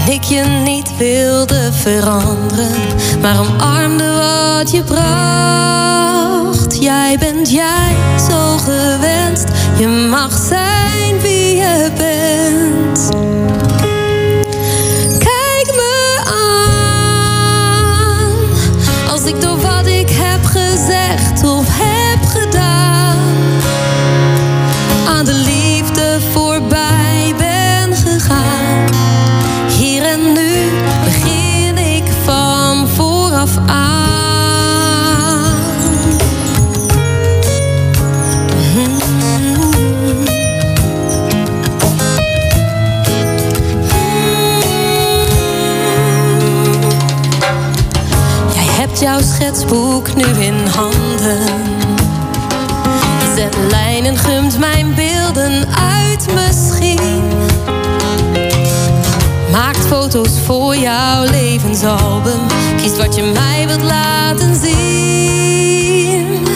ik je niet wilde veranderen, maar omarmde wat je bracht. Jij bent jij zo gewenst, je mag zijn wie je jouw schetsboek nu in handen. Zet lijnen, gumt mijn beelden uit misschien. Maakt foto's voor jouw levensalbum. Kiest wat je mij wilt laten zien.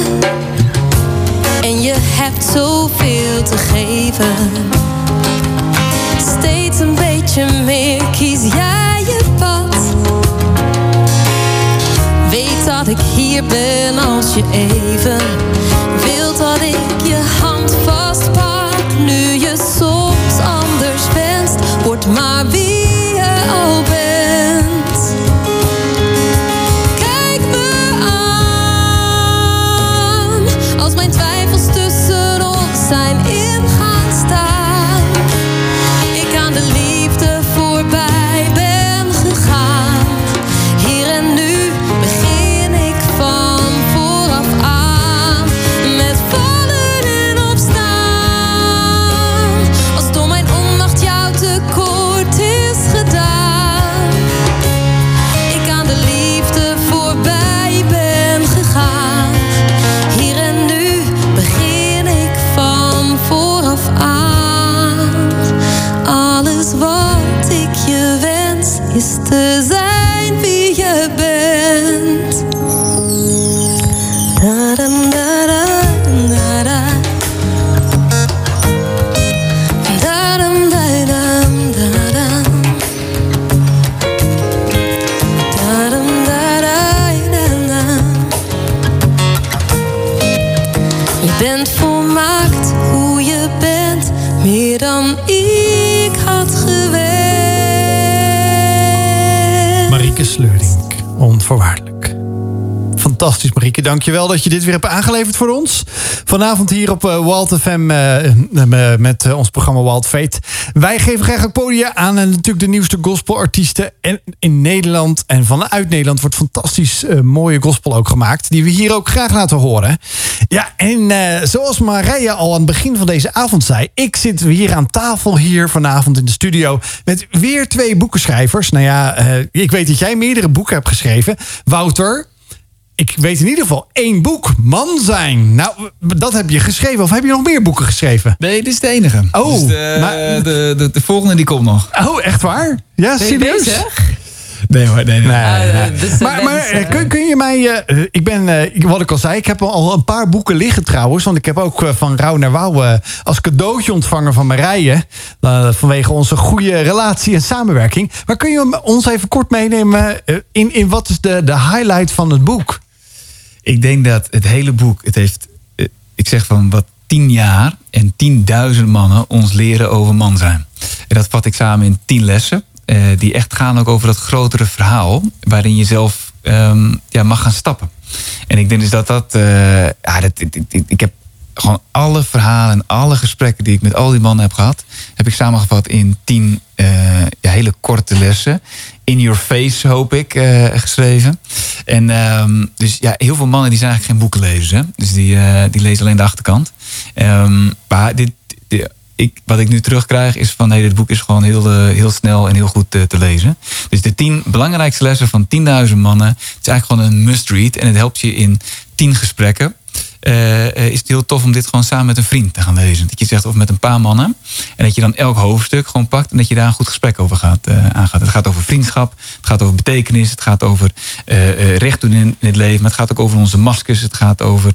En je hebt zoveel te geven. Steeds een beetje meer kies jij hier ben als je even wilt dat ik je hand vastpak. Nu je soms anders wenst, word maar wie Marieke. Dankjewel dat je dit weer hebt aangeleverd voor ons. Vanavond hier op eh, Walt FM met eh, ons programma Wild Fate. Wij geven graag het podium aan natuurlijk de nieuwste gospelartiesten. En in Nederland en vanuit Nederland wordt fantastisch eh, mooie gospel ook gemaakt. Die we hier ook graag laten horen. Ja, en eh, zoals Marije al aan het begin van deze avond zei. Ik zit hier aan tafel hier vanavond in de studio. Met weer twee boekenschrijvers. Nou ja, ik weet dat jij meerdere boeken hebt geschreven. Wouter, ik weet in ieder geval één boek. Man zijn. Nou, dat heb je geschreven. Of heb je nog meer boeken geschreven? Nee, dit is de enige. Oh, Dus de, maar- de, de, de volgende die komt nog. Oh, echt waar? Ja, Ben je serieus? bezig? Nee hoor, nee, nee. Nee, Ah, nee. Maar, maar wens, eh, kun, kun je mij... eh, ik ben, eh, wat ik al zei, ik heb al een paar boeken liggen trouwens. Want ik heb ook eh, van Rauw naar Wouw eh, als cadeautje ontvangen van Marije. eh, vanwege onze goede relatie en samenwerking. Maar kun je ons even kort meenemen eh, in, in wat is de, de highlight van het boek? Ik denk dat het hele boek, het heeft, eh, ik zeg van wat tien jaar en tienduizend mannen ons leren over man zijn. En dat vat ik samen in tien lessen, eh, die echt gaan ook over dat grotere verhaal, waarin je zelf ehm, ja, mag gaan stappen. En ik denk dus dat dat, eh, ja, dat ik, ik, ik heb gewoon alle verhalen en alle gesprekken die ik met al die mannen heb gehad, heb ik samengevat in tien eh, ja, hele korte lessen. In your face, hoop ik, eh, geschreven. En ehm, dus ja, heel veel mannen die zijn eigenlijk geen boekenlezers. Hè? Dus die, eh, die lezen alleen de achterkant. Ehm, maar dit, dit- ik, wat ik nu terugkrijg is van... nee, dit boek is gewoon heel, heel snel en heel goed te lezen. Dus de tien belangrijkste lessen van 10.000 mannen... het is eigenlijk gewoon een must-read. En het helpt je in tien gesprekken eh, is het heel tof om dit gewoon samen met een vriend te gaan lezen. Dat je zegt, of met een paar mannen. En dat je dan elk hoofdstuk gewoon pakt en dat je daar een goed gesprek over gaat, eh, aangaat. Het gaat over vriendschap, het gaat over betekenis, het gaat over eh, recht doen in, het leven. Maar het gaat ook over onze maskers, het gaat over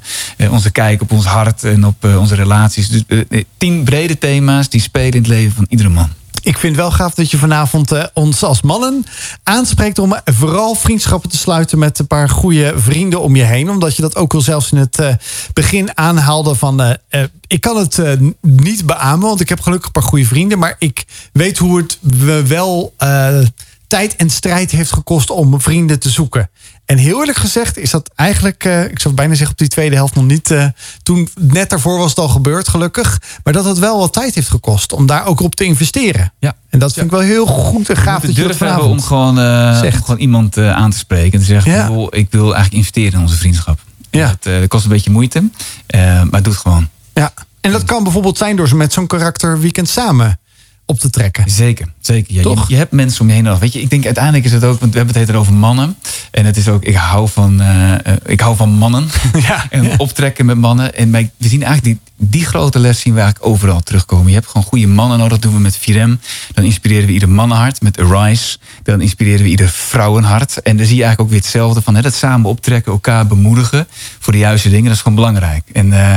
onze kijk op ons hart en op onze relaties. Dus tien brede thema's die spelen in het leven van iedere man. Ik vind wel gaaf dat je vanavond eh, ons als mannen aanspreekt om vooral vriendschappen te sluiten met een paar goede vrienden om je heen. Omdat je dat ook al zelfs in het eh, begin aanhaalde van. eh, ik kan het niet beamen, want ik heb gelukkig een paar goede vrienden. Maar ik weet hoe het we wel tijd en strijd heeft gekost om vrienden te zoeken. En heel eerlijk gezegd is dat eigenlijk, eh, ik zou bijna zeggen op die tweede helft nog niet. eh, toen net daarvoor was het al gebeurd, gelukkig. Maar dat het wel wat tijd heeft gekost om daar ook op te investeren. Ja. En dat vind ik wel heel goed en gaaf dat je hebben om gewoon, om gewoon iemand aan te spreken. En te zeggen, Ja. ik wil eigenlijk investeren in onze vriendschap. Ja. Het, dat kost een beetje moeite, maar doe het gewoon. Ja. En dat kan bijvoorbeeld zijn door ze met zo'n karakter weekend samen op te trekken. Zeker, zeker. Ja, je, Toch? je hebt mensen om je heen. Weet je, ik denk uiteindelijk is het ook, want we hebben het heet over mannen. En het is ook, ik hou van, eh, eh, ik hou van mannen. Ja. en optrekken met mannen. En wij- we zien eigenlijk die, die grote les zien we eigenlijk overal terugkomen. Je hebt gewoon goede mannen nodig. Dat doen we met Virem. Dan inspireren we ieder mannenhart met Arise. Dan inspireren we ieder vrouwenhart. En dan zie je eigenlijk ook weer hetzelfde van hè, dat samen optrekken, elkaar bemoedigen voor de juiste dingen. Dat is gewoon belangrijk. En, eh,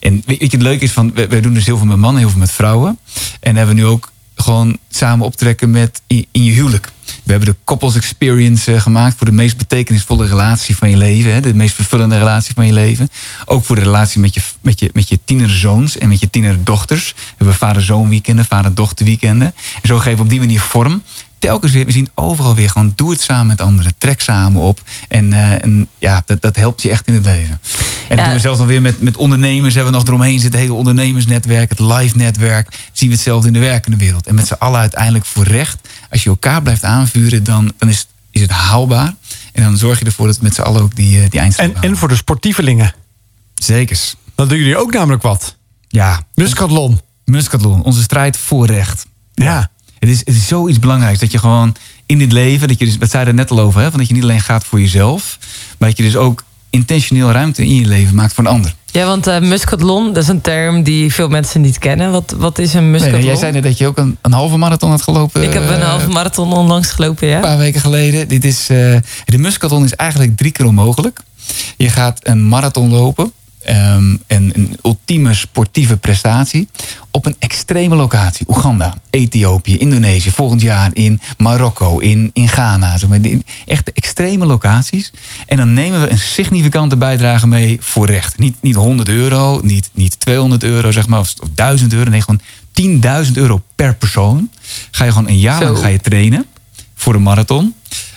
en weet je, het leuke is van, we, we doen dus heel veel met mannen, heel veel met vrouwen. En hebben we nu ook gewoon samen optrekken met in, je huwelijk. We hebben de couples experience eh, gemaakt voor de meest betekenisvolle relatie van je leven. Hè, de meest vervullende relatie van je leven. Ook voor de relatie met je, met je, met je tienerzoons en met je tienerdochters. We hebben vader-zoon weekenden, vader-dochter weekenden. En zo geven we op die manier vorm. Telkens weer, we zien overal weer gewoon, doe het samen met anderen. Trek samen op. En, eh, en ja, dat, dat helpt je echt in het leven. En dat doen we zelfs nog weer met, met ondernemers. Hebben we nog eromheen zitten, het hele ondernemersnetwerk, het live netwerk. Zien we hetzelfde in de werkende wereld. En met z'n allen uiteindelijk voor recht. Als je elkaar blijft aanvuren, dan, dan is, is het haalbaar. En dan zorg je ervoor dat we met z'n allen ook die, eh, die eindstreep En, halen. en voor de sportievelingen. Zekers. Dat doen jullie ook namelijk wat. Ja, Muskathlon. Muscatlon, onze strijd voor recht. Ja. Het is, het is zoiets belangrijks dat je gewoon in dit leven, dat je dus, wat zei er net al over, hè, van dat je niet alleen gaat voor jezelf, maar dat je dus ook intentioneel ruimte in je leven maakt voor een ander. Ja, want eh muscatlon, dat is een term die veel mensen niet kennen. Wat, wat is een muscatlon? nee, jij zei net dat je ook een, een halve marathon had gelopen. Ik heb een eh, halve marathon onlangs gelopen, ja. Een paar weken geleden. Dit is, eh, de Muscaton is eigenlijk drie keer onmogelijk. Je gaat een marathon lopen. Ehm, en een ultieme sportieve prestatie. Op een extreme locatie. Oeganda, Ethiopië, Indonesië. Volgend jaar in Marokko, in, in Ghana. Zeg maar, echt extreme locaties. En dan nemen we een significante bijdrage mee voor recht. Niet, niet 100 euro, niet, niet 200 euro zeg maar, of, of 1000 euro. Nee, gewoon 10.000 euro per persoon. Ga je gewoon een jaar lang ga je trainen voor een marathon.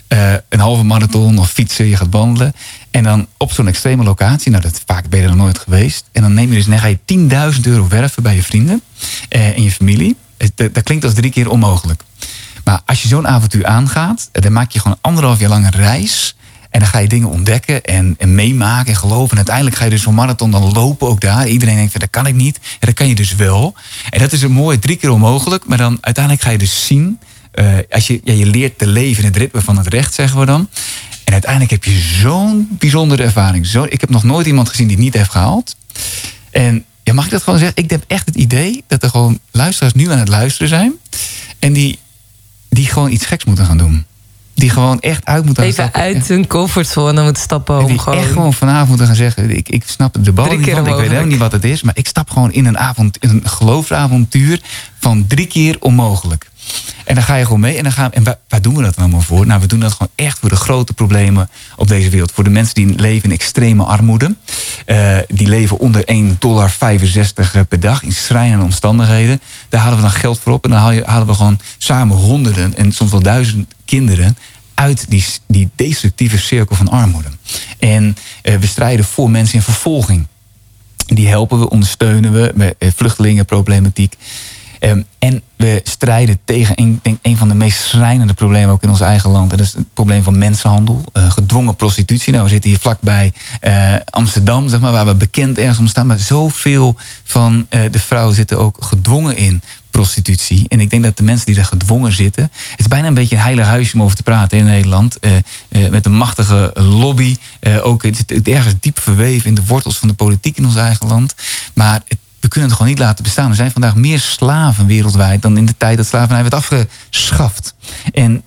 Eh, een halve marathon of fietsen, je gaat wandelen. En dan op zo'n extreme locatie, nou dat vaak ben je nog nooit geweest. En dan neem je dus, dan ga je 10.000 euro werven bij je vrienden eh, en je familie. Dat, dat klinkt als drie keer onmogelijk. Maar als je zo'n avontuur aangaat, dan maak je gewoon anderhalf jaar lang een reis. En dan ga je dingen ontdekken en, en meemaken en geloven. En uiteindelijk ga je dus zo'n marathon dan lopen ook daar. Iedereen denkt, van, dat kan ik niet. En dat kan je dus wel. En dat is een mooie drie keer onmogelijk. Maar dan uiteindelijk ga je dus zien... eh, als je, ja, je leert te leven in het ritme van het recht, zeggen we dan. En uiteindelijk heb je zo'n bijzondere ervaring. Zo, ik heb nog nooit iemand gezien die het niet heeft gehaald. En ja, mag ik dat gewoon zeggen? Ik heb echt het idee dat er gewoon luisteraars nu aan het luisteren zijn. En die, die gewoon iets geks moeten gaan doen. Die gewoon echt uit moeten gaan Even stappen. uit hun comfortzone moeten stappen En om die gewoon... echt gewoon vanavond moeten gaan zeggen... ik, ik snap de bal niet van, ik weet helemaal niet wat het is... maar ik stap gewoon in een, avond, in een geloofsavontuur van drie keer onmogelijk. En dan ga je gewoon mee. En, dan gaan, en waar, doen we dat allemaal voor? Nou, we doen dat gewoon echt voor de grote problemen op deze wereld. Voor de mensen die leven in extreme armoede. Eh, die leven onder 1,65 dollar per dag in schrijnende omstandigheden. Daar halen we dan geld voor op. En dan halen we gewoon samen honderden en soms wel duizend kinderen uit die, die destructieve cirkel van armoede. En eh, we strijden voor mensen in vervolging. Die helpen we, ondersteunen we met eh, vluchtelingenproblematiek. Ehm, en we strijden tegen een, denk, een van de meest schrijnende problemen ook in ons eigen land. En dat is het probleem van mensenhandel, eh, gedwongen prostitutie. Nou, we zitten hier vlakbij eh, Amsterdam, zeg maar, waar we bekend ergens om staan. Maar zoveel van eh, de vrouwen zitten ook gedwongen in prostitutie. En ik denk dat de mensen die er gedwongen zitten... Het is bijna een beetje een heilig huisje om over te praten in Nederland. met een machtige lobby. ook, ergens diep verweven in de wortels van de politiek in ons eigen land. Maar het, we kunnen het gewoon niet laten bestaan. Er zijn vandaag meer slaven wereldwijd... dan in de tijd dat slavernij werd afgeschaft. En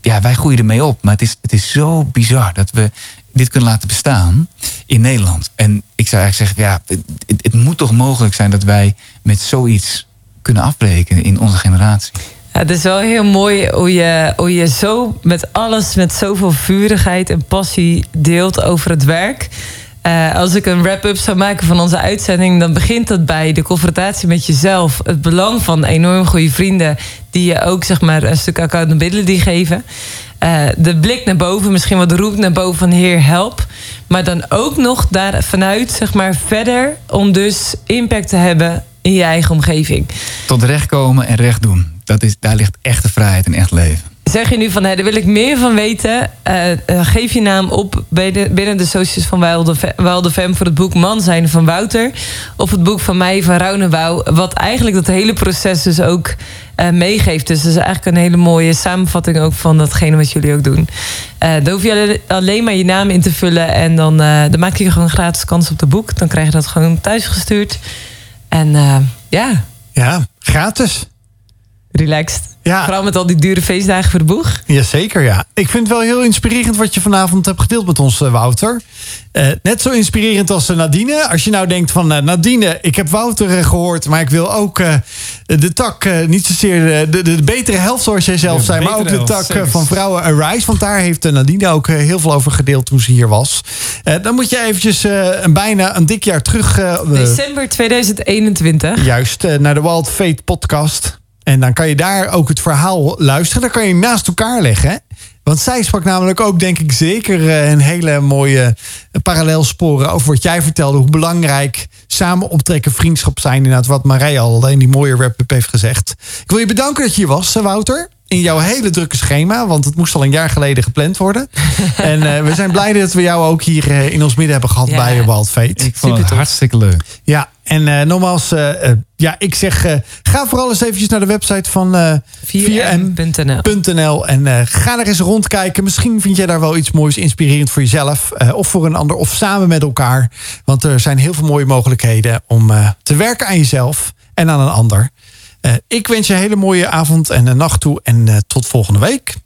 ja, wij groeien ermee op. Maar het is, het is zo bizar dat we dit kunnen laten bestaan in Nederland. En ik zou eigenlijk zeggen, ja, het, het- moet toch mogelijk zijn dat wij met zoiets kunnen afbreken in onze generatie. Ja, het is wel heel mooi hoe je, hoe je zo met alles, met zoveel vurigheid en passie deelt over het werk. Eh, als ik een wrap-up zou maken van onze uitzending, dan begint dat bij de confrontatie met jezelf. Het belang van enorm goede vrienden die je ook zeg maar, een stuk accountability geven. Eh, de blik naar boven, misschien wat de roep naar boven van Heer, help. Maar dan ook nog daar vanuit zeg maar, verder om dus impact te hebben in je eigen omgeving. Tot recht komen en recht doen. Dat is, daar ligt echte vrijheid en echt leven. Zeg je nu van, hé, daar wil ik meer van weten. eh, eh, geef je naam op bij de, binnen de socials van Wilde, Fe- Wilde Fem... voor het boek Man zijn van Wouter. Of het boek van mij van Rounenbouw. Wat eigenlijk dat hele proces dus ook eh, meegeeft. Dus dat is eigenlijk een hele mooie samenvatting ook van datgene wat jullie ook doen. Daar hoef je alleen- maar je naam in te vullen. En dan, dan maak je gewoon gratis kans op de boek. Dan krijg je dat gewoon thuis gestuurd. En ja, Ja, gratis. Relaxed. Ja. Vooral met al die dure feestdagen voor de boeg. Jazeker, ja. Ik vind het wel heel inspirerend wat je vanavond hebt gedeeld met ons, eh, Wouter. Eh, net zo inspirerend als eh, Nadine. Als je nou denkt van eh, Nadine, ik heb Wouter eh, gehoord... maar ik wil ook eh, de tak, eh, niet zozeer de, de, de betere helft zoals jij zelf zei... maar ook de tak van Vrouwen Arise. Want daar heeft Nadine ook heel veel over gedeeld toen ze hier was. Eh, dan moet je eventjes eh, een bijna een dik jaar terug... December 2021. Juist, eh, naar de Wild Fate podcast. En dan kan je daar ook het verhaal luisteren. Dan kan je naast elkaar leggen. Want zij sprak namelijk ook, denk ik, zeker eh, een hele mooie eh, parallelsporen over wat jij vertelde. Hoe belangrijk samen optrekken, vriendschap zijn. Inderdaad, wat Marij al in die mooie wrap-up heeft gezegd. Ik wil je bedanken dat je hier was, eh, Wouter. In jouw hele drukke schema, want het moest al een jaar geleden gepland worden. en eh, we zijn blij dat we jou ook hier eh, in ons midden hebben gehad Ja. bij Wild Fate. Ik vond het Supertof. hartstikke leuk. Ja, en eh, nogmaals, ja, ik zeg, eh, ga vooral eens eventjes naar de website van eh 4m.nl 4m.nl. en eh, ga er eens rondkijken. Misschien vind jij daar wel iets moois inspirerend voor jezelf eh, of voor een ander of samen met elkaar. Want er zijn heel veel mooie mogelijkheden om eh, te werken aan jezelf en aan een ander. Eh, ik wens je een hele mooie avond en nacht toe en eh, tot volgende week.